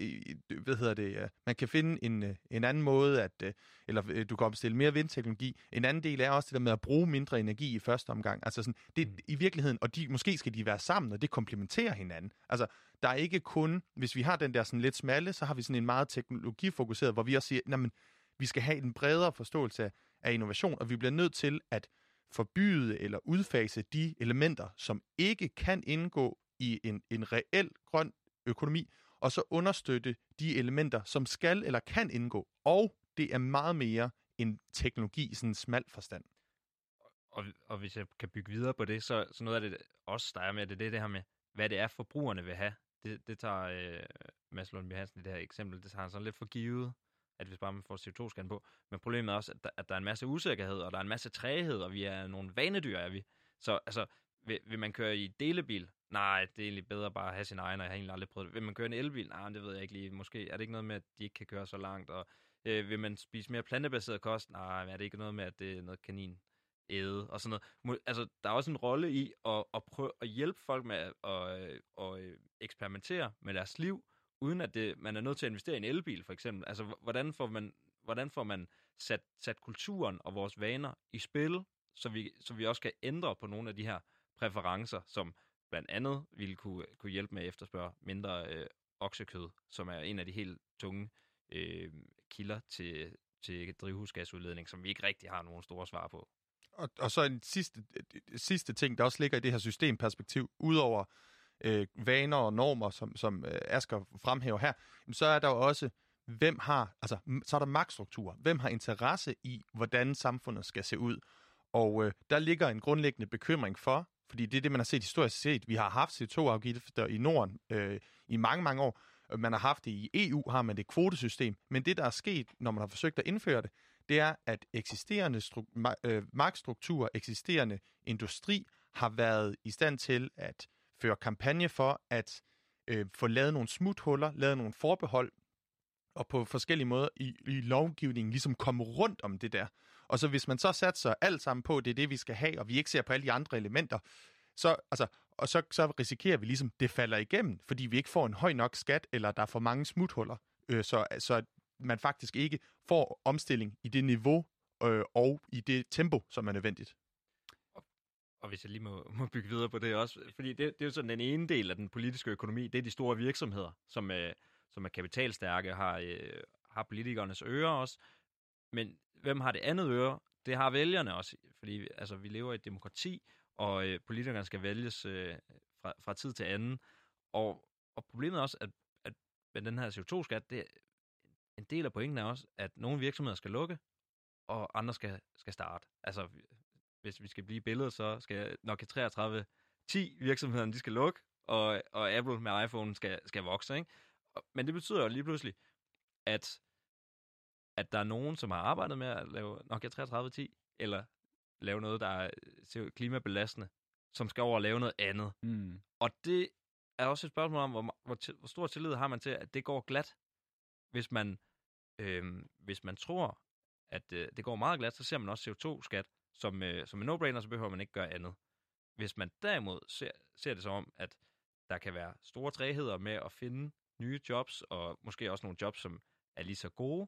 hvad hedder det, man kan finde en, øh, en anden måde, at, øh, eller øh, du kan opstille mere vindteknologi. En anden del er også det der med at bruge mindre energi i første omgang. Altså sådan, det mm. i virkeligheden, og de, måske skal de være sammen, og det komplementerer hinanden. Altså, der er ikke kun, hvis vi har den der sådan lidt smalle, så har vi sådan en meget teknologifokuseret, hvor vi også siger, jamen, vi skal have en bredere forståelse af innovation, og vi bliver nødt til at forbyde eller udfase de elementer, som ikke kan indgå i en, en reel grøn økonomi, og så understøtte de elementer, som skal eller kan indgå. Og det er meget mere end teknologi i sådan en smal forstand. Og, og hvis jeg kan bygge videre på det, så, så noget af det også, der er med, det, det er det her med, hvad det er, forbrugerne vil have. Det, det tager øh, Mads Lundby Hansen i det her eksempel, det tager han sådan lidt for givet, at hvis bare man får CO2-scan på. Men problemet er også, at der, at der er en masse usikkerhed, og der er en masse træhed, og vi er nogle vanedyr, er vi. Så altså, vil, vil man køre i delebil, Nej, det er egentlig bedre bare at have sin egen, og jeg har egentlig aldrig prøvet det. Vil man køre en elbil? Nej, det ved jeg ikke lige. Måske er det ikke noget med, at de ikke kan køre så langt. Og øh, vil man spise mere plantebaseret kost? Nej, er det ikke noget med, at det er noget kanin æde og sådan noget. Altså, der er også en rolle i at, at prøve at hjælpe folk med at, at, at øh, øh, eksperimentere med deres liv, uden at det, man er nødt til at investere i en elbil, for eksempel. Altså, hvordan får man, hvordan får man sat, sat kulturen og vores vaner i spil, så vi, så vi også kan ændre på nogle af de her præferencer, som blandt andet ville kunne, kunne hjælpe med at efterspørge mindre øh, oksekød, som er en af de helt tunge øh, kilder til, til drivhusgasudledning, som vi ikke rigtig har nogen store svar på. Og, og så en sidste, øh, sidste ting, der også ligger i det her systemperspektiv, udover øh, vaner og normer, som, som øh, Asger fremhæver her, så er der jo også, hvem har, altså så er der magtstruktur. Hvem har interesse i, hvordan samfundet skal se ud? Og øh, der ligger en grundlæggende bekymring for, fordi det er det, man har set historisk set. Vi har haft CO2-afgifter i Norden øh, i mange, mange år. Øh, man har haft det i EU, har man det kvotesystem. Men det, der er sket, når man har forsøgt at indføre det, det er, at eksisterende stru- øh, magtstruktur, eksisterende industri, har været i stand til at føre kampagne for at øh, få lavet nogle smuthuller, lavet nogle forbehold, og på forskellige måder i, i lovgivningen ligesom komme rundt om det der. Og så hvis man så satser alt sammen på, at det er det, vi skal have, og vi ikke ser på alle de andre elementer, så, altså, og så, så risikerer vi ligesom, det falder igennem, fordi vi ikke får en høj nok skat, eller der er for mange smuthuller, øh, så, så man faktisk ikke får omstilling i det niveau øh, og i det tempo, som er nødvendigt. Og hvis jeg lige må, må bygge videre på det også, fordi det, det er jo sådan den ene del af den politiske økonomi, det er de store virksomheder, som, øh, som er kapitalstærke, har, øh, har politikernes ører også. Men hvem har det andet øre? Det har vælgerne også, fordi altså, vi lever i et demokrati, og øh, politikerne skal vælges øh, fra, fra tid til anden. Og, og problemet er også, at, at med den her CO2-skat, det, en del af pointen er også, at nogle virksomheder skal lukke, og andre skal, skal starte. Altså, hvis vi skal blive billedet, så skal nok 33 10 virksomhederne, de skal lukke, og, og Apple med iPhone skal, skal vokse. Ikke? Men det betyder jo lige pludselig, at, at der er nogen, som har arbejdet med at lave Nokia 3310, eller lave noget, der er klimabelastende, som skal over og lave noget andet. Mm. Og det er også et spørgsmål om, hvor, hvor, hvor stor tillid har man til, at det går glat. Hvis man, øh, hvis man tror, at øh, det går meget glat, så ser man også CO2-skat som, øh, som en no-brainer, så behøver man ikke gøre andet. Hvis man derimod ser, ser det som om, at der kan være store træheder med at finde nye jobs, og måske også nogle jobs, som er lige så gode,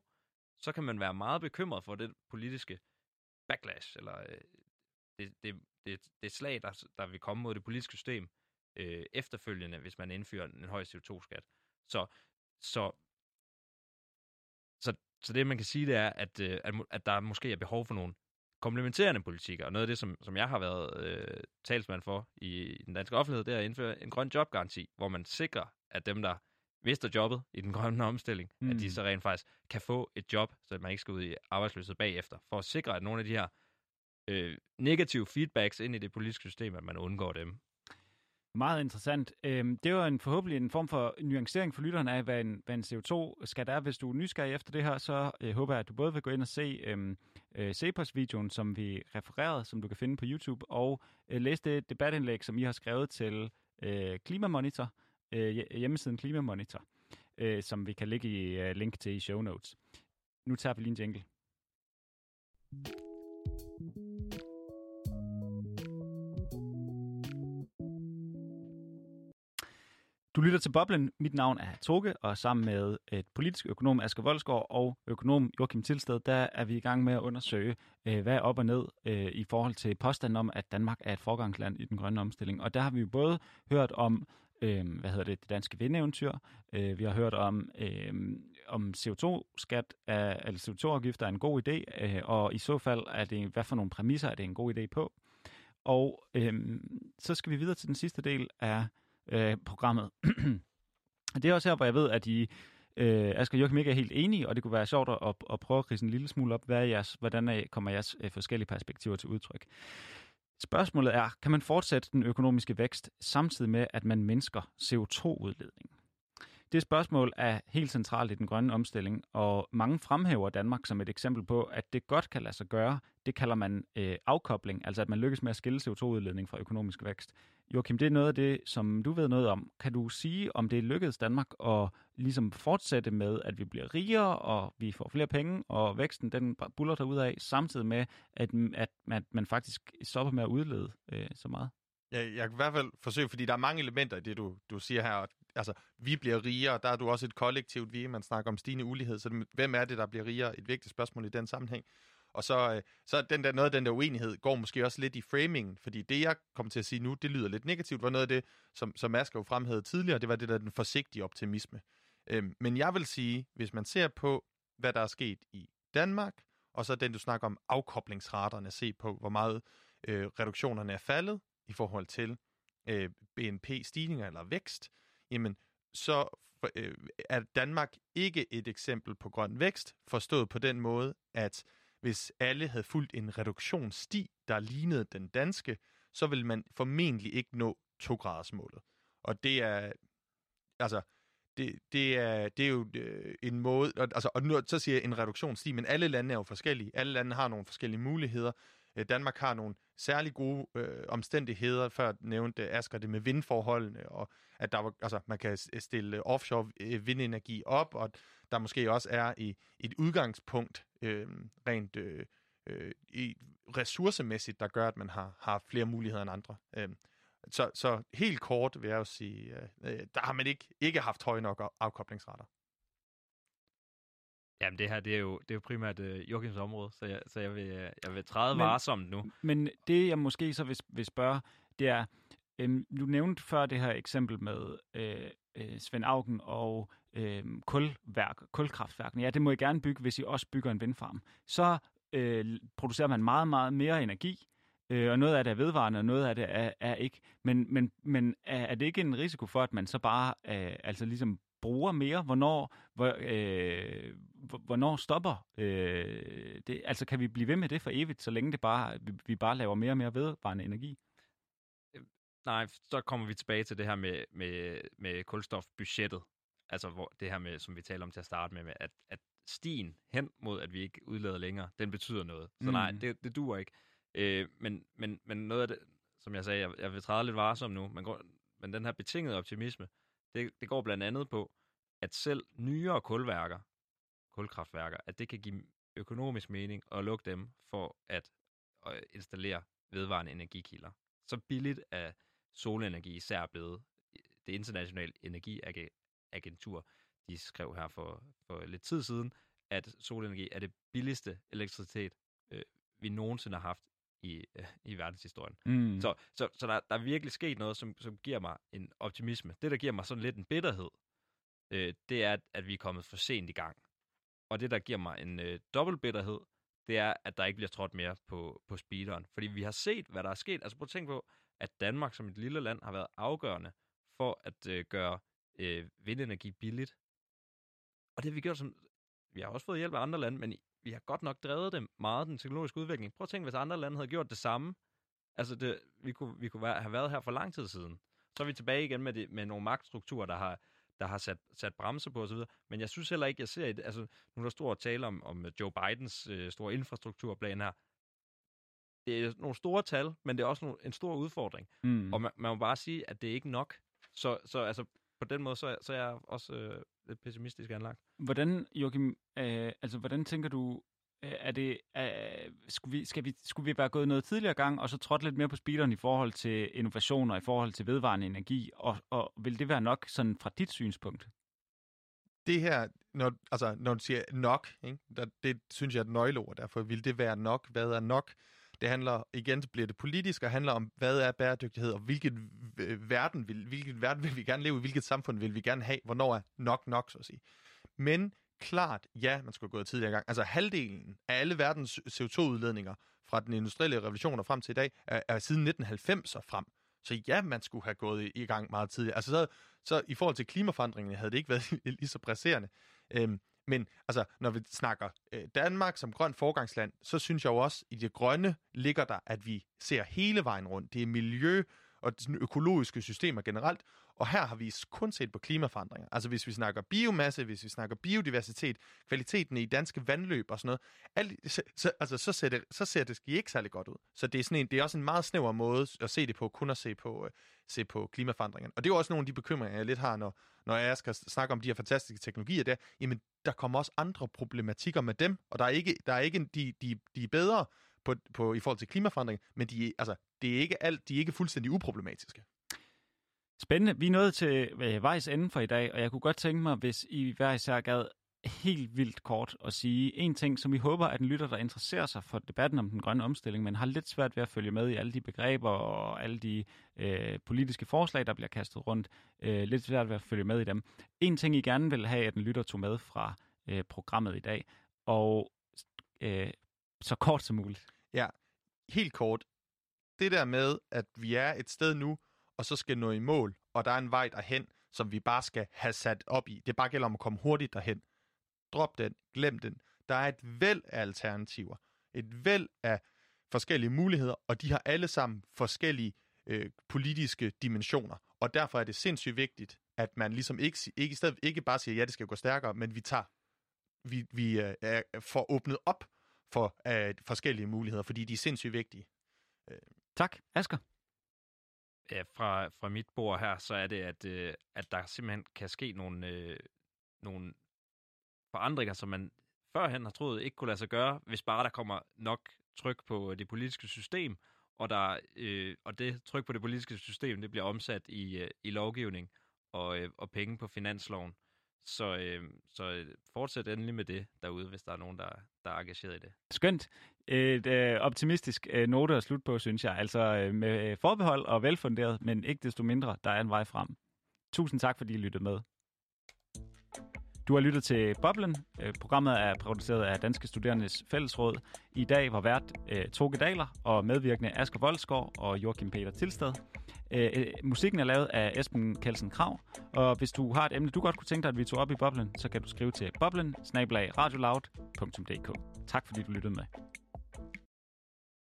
så kan man være meget bekymret for det politiske backlash, eller øh, det, det, det, det slag, der, der vil komme mod det politiske system øh, efterfølgende, hvis man indfører en høj CO2-skat. Så, så, så, så det, man kan sige, det er, at, øh, at, at der måske er behov for nogle komplementerende politikker. Og noget af det, som, som jeg har været øh, talsmand for i, i den danske offentlighed, det er at indføre en grøn jobgaranti, hvor man sikrer, at dem, der mister jobbet i den grønne omstilling, mm. at de så rent faktisk kan få et job, så man ikke skal ud i arbejdsløshed bagefter, for at sikre, at nogle af de her øh, negative feedbacks ind i det politiske system, at man undgår dem. Meget interessant. Øhm, det var en forhåbentlig en form for nuancering for lytterne af, hvad en, hvad en CO2-skat er. Hvis du er nysgerrig efter det her, så øh, håber jeg, at du både vil gå ind og se øhm, øh, Cepos-videoen, som vi refererede, som du kan finde på YouTube, og øh, læse det debatindlæg, som I har skrevet til øh, Klimamonitor, øh, hjemmesiden Klimamonitor, øh, som vi kan lægge i øh, link til i show notes. Nu tager vi lige en jingle. Du lytter til Boblen. Mit navn er Toge, og sammen med et politisk økonom, Asger Voldsgaard, og økonom Joachim Tilsted, der er vi i gang med at undersøge, øh, hvad er op og ned øh, i forhold til påstanden om, at Danmark er et forgangsland i den grønne omstilling. Og der har vi jo både hørt om, øh, hvad hedder det, det danske vindeventyr, øh, vi har hørt om, øhm, om CO2-skat, eller CO2-afgifter er en god idé, øh, og i så fald er det, hvad for nogle præmisser er det en god idé på. Og øhm, så skal vi videre til den sidste del af øh, programmet. det er også her, hvor jeg ved, at I, øh, Asger og Joachim ikke er helt enige, og det kunne være sjovt at, at prøve at krise en lille smule op, hvad er jeres, hvordan er, kommer jeres øh, forskellige perspektiver til udtryk. Spørgsmålet er, kan man fortsætte den økonomiske vækst samtidig med, at man mindsker CO2-udledningen? Det spørgsmål er helt centralt i den grønne omstilling, og mange fremhæver Danmark som et eksempel på, at det godt kan lade sig gøre. Det kalder man øh, afkobling, altså at man lykkes med at skille CO2-udledning fra økonomisk vækst. Joachim, det er noget af det, som du ved noget om. Kan du sige, om det lykkedes Danmark at ligesom fortsætte med, at vi bliver rigere, og vi får flere penge, og væksten den buller ud af, samtidig med, at, at, at man faktisk stopper med at udlede øh, så meget? jeg, jeg kan i hvert fald forsøge, fordi der er mange elementer i det, du, du siger her. og Altså, vi bliver rigere, der er du også et kollektivt vi, man snakker om stigende ulighed, så hvem er det, der bliver rigere? Et vigtigt spørgsmål i den sammenhæng. Og så, øh, så den der, noget af den der uenighed går måske også lidt i framingen, fordi det, jeg kommer til at sige nu, det lyder lidt negativt, var noget af det, som, som Asger jo fremhævede tidligere, det var det der den forsigtige optimisme. Øhm, men jeg vil sige, hvis man ser på, hvad der er sket i Danmark, og så den, du snakker om afkoblingsraterne, se på, hvor meget øh, reduktionerne er faldet i forhold til øh, BNP-stigninger eller vækst, jamen så øh, er Danmark ikke et eksempel på grøn vækst, forstået på den måde, at hvis alle havde fulgt en reduktionssti, der lignede den danske, så ville man formentlig ikke nå 2-gradersmålet. Og det er, altså, det, det, er, det er jo øh, en måde, og, altså, og nu så siger jeg en reduktionssti, men alle lande er jo forskellige. Alle lande har nogle forskellige muligheder. Øh, Danmark har nogle særlig gode øh, omstændigheder, før nævnte Asger det med vindforholdene, og at der var, altså, man kan stille offshore øh, vindenergi op, og der måske også er i et udgangspunkt øh, rent øh, øh, i ressourcemæssigt, der gør, at man har, har flere muligheder end andre. Øh, så, så helt kort vil jeg jo sige, øh, øh der har man ikke, ikke haft høje nok afkoblingsretter. Jamen det her, det er jo, det er jo primært uh, Joachims område, så jeg, så jeg, vil, jeg vil træde men, varsomt nu. Men det jeg måske så vil, vil spørge, det er, øhm, du nævnte før det her eksempel med øh, øh, Svend Augen og øh, kulværk, kulkraftværken. Ja, det må I gerne bygge, hvis I også bygger en vindfarm. Så øh, producerer man meget, meget mere energi, øh, og noget af det er vedvarende, og noget af det er, er ikke. Men, men, men er, er det ikke en risiko for, at man så bare øh, altså ligesom bruger mere? Hvornår, hvor, øh, hvornår stopper øh, det? Altså kan vi blive ved med det for evigt, så længe det bare, vi, vi bare laver mere og mere vedvarende energi? Nej, så kommer vi tilbage til det her med, med, med kulstofbudgettet. Altså hvor det her med, som vi taler om til at starte med, med at, at stien hen mod, at vi ikke udleder længere, den betyder noget. Så mm. nej, det, det duer ikke. Øh, men, men, men noget af det, som jeg sagde, jeg, jeg vil træde lidt varsom nu, men, går, men den her betingede optimisme, det, det går blandt andet på, at selv nyere kulværker, kulkraftværker, at det kan give økonomisk mening at lukke dem for at, at installere vedvarende energikilder. Så billigt er solenergi især blevet. Øh, det internationale energiagentur, de skrev her for, for lidt tid siden, at solenergi er det billigste elektricitet, øh, vi nogensinde har haft i, øh, i verdenshistorien. Mm. Så, så, så der, der er virkelig sket noget, som, som giver mig en optimisme. Det, der giver mig sådan lidt en bitterhed, øh, det er, at vi er kommet for sent i gang. Og det, der giver mig en øh, dobbelt bitterhed, det er, at der ikke bliver trådt mere på, på speederen. Fordi vi har set, hvad der er sket. Altså prøv at tænke på, at Danmark som et lille land har været afgørende for at øh, gøre øh, vindenergi billigt. Og det har vi gjort som... Vi har også fået hjælp af andre lande, men vi har godt nok drevet det meget, den teknologiske udvikling. Prøv at tænke, hvis andre lande havde gjort det samme. Altså, det, vi kunne, vi kunne være, have været her for lang tid siden. Så er vi tilbage igen med, det, med nogle magtstrukturer, der har, der har sat, sat bremser på osv. Men jeg synes heller ikke, jeg ser... Et, altså, nu er der stor tale om, om Joe Bidens øh, store infrastrukturplan her. Det er nogle store tal, men det er også nogle, en stor udfordring. Mm. Og man, man må bare sige, at det er ikke nok. Så, så altså, på den måde, så, så er jeg også øh, lidt pessimistisk anlagt. Hvordan, Joachim, øh, altså, hvordan tænker du, øh, er det, øh, skulle, vi, skal vi, skulle vi være gået noget tidligere gang, og så trådt lidt mere på speederen i forhold til innovationer, i forhold til vedvarende energi, og, og vil det være nok sådan fra dit synspunkt? Det her, når, altså, når du siger nok, ikke? Der, det synes jeg er et nøgleord, derfor vil det være nok. Hvad er nok? Det handler, igen bliver det politisk, og handler om, hvad er bæredygtighed, og hvilket øh, verden vil, hvilket verden vil vi gerne leve i, hvilket samfund vil vi gerne have, hvornår er nok nok, så at sige. Men klart, ja, man skulle gå tidligere gang. Altså halvdelen af alle verdens CO2-udledninger fra den industrielle revolution og frem til i dag, er, er siden 1990 og frem. Så ja, man skulle have gået i, i gang meget tidligere. Altså så, så i forhold til klimaforandringerne havde det ikke været lige så presserende. Øhm, men altså, når vi snakker øh, Danmark som grønt forgangsland, så synes jeg jo også, i det grønne ligger der, at vi ser hele vejen rundt. Det er miljø og økologiske systemer generelt, og her har vi kun set på klimaforandringer. Altså hvis vi snakker biomasse, hvis vi snakker biodiversitet, kvaliteten i danske vandløb og sådan noget, alt, så, så, altså, så, ser det, så ser det ikke særlig godt ud. Så det er, sådan en, det er også en meget snæver måde at se det på, kun at se på, øh, se på klimaforandringerne. Og det er jo også nogle af de bekymringer, jeg lidt har, når, når jeg skal snakke om de her fantastiske teknologier der. Jamen, der kommer også andre problematikker med dem, og der er ikke, der er ikke de, de, de er bedre på, på, i forhold til klimaforandring, men de, altså, det er ikke alt, de er ikke fuldstændig uproblematiske. Spændende. Vi er nået til øh, vejs ende for i dag, og jeg kunne godt tænke mig, hvis I hver især gad helt vildt kort at sige en ting, som vi håber, at en lytter, der interesserer sig for debatten om den grønne omstilling, men har lidt svært ved at følge med i alle de begreber og alle de øh, politiske forslag, der bliver kastet rundt, øh, lidt svært ved at følge med i dem. En ting, I gerne vil have, at en lytter tog med fra øh, programmet i dag, og øh, så kort som muligt. Ja, helt kort. Det der med, at vi er et sted nu, og så skal nå i mål, og der er en vej derhen, som vi bare skal have sat op i. Det bare gælder om at komme hurtigt derhen. Drop den, glem den. Der er et væld af alternativer. Et væld af forskellige muligheder, og de har alle sammen forskellige øh, politiske dimensioner. Og derfor er det sindssygt vigtigt, at man ligesom ikke, ikke, i stedet, ikke bare siger, ja, det skal gå stærkere, men vi tager, vi, vi øh, får åbnet op for øh, forskellige muligheder, fordi de er sindssygt vigtige. Øh. Tak. Asger? Ja, fra, fra mit bord her, så er det, at, øh, at der simpelthen kan ske nogle, øh, nogle forandringer, som man førhen har troet ikke kunne lade sig gøre, hvis bare der kommer nok tryk på øh, det politiske system, og, der, øh, og det tryk på det politiske system, det bliver omsat i, øh, i lovgivning og, øh, og penge på finansloven. Så, øh, så øh, fortsæt endelig med det derude, hvis der er nogen, der, der er engageret i det. Skønt. Et øh, optimistisk øh, note at slutte på, synes jeg. Altså øh, med forbehold og velfunderet, men ikke desto mindre, der er en vej frem. Tusind tak, fordi I lyttede med. Du har lyttet til Boblen. Øh, programmet er produceret af Danske Studerendes Fællesråd. I dag var vært øh, Toge Daler og medvirkende Asger Voldsgaard og Joachim Peter Tilstad. Øh, øh, musikken er lavet af Esben Kelsen Krav, og hvis du har et emne, du godt kunne tænke dig, at vi tog op i Boblen, så kan du skrive til boblen Tak fordi du lyttede med.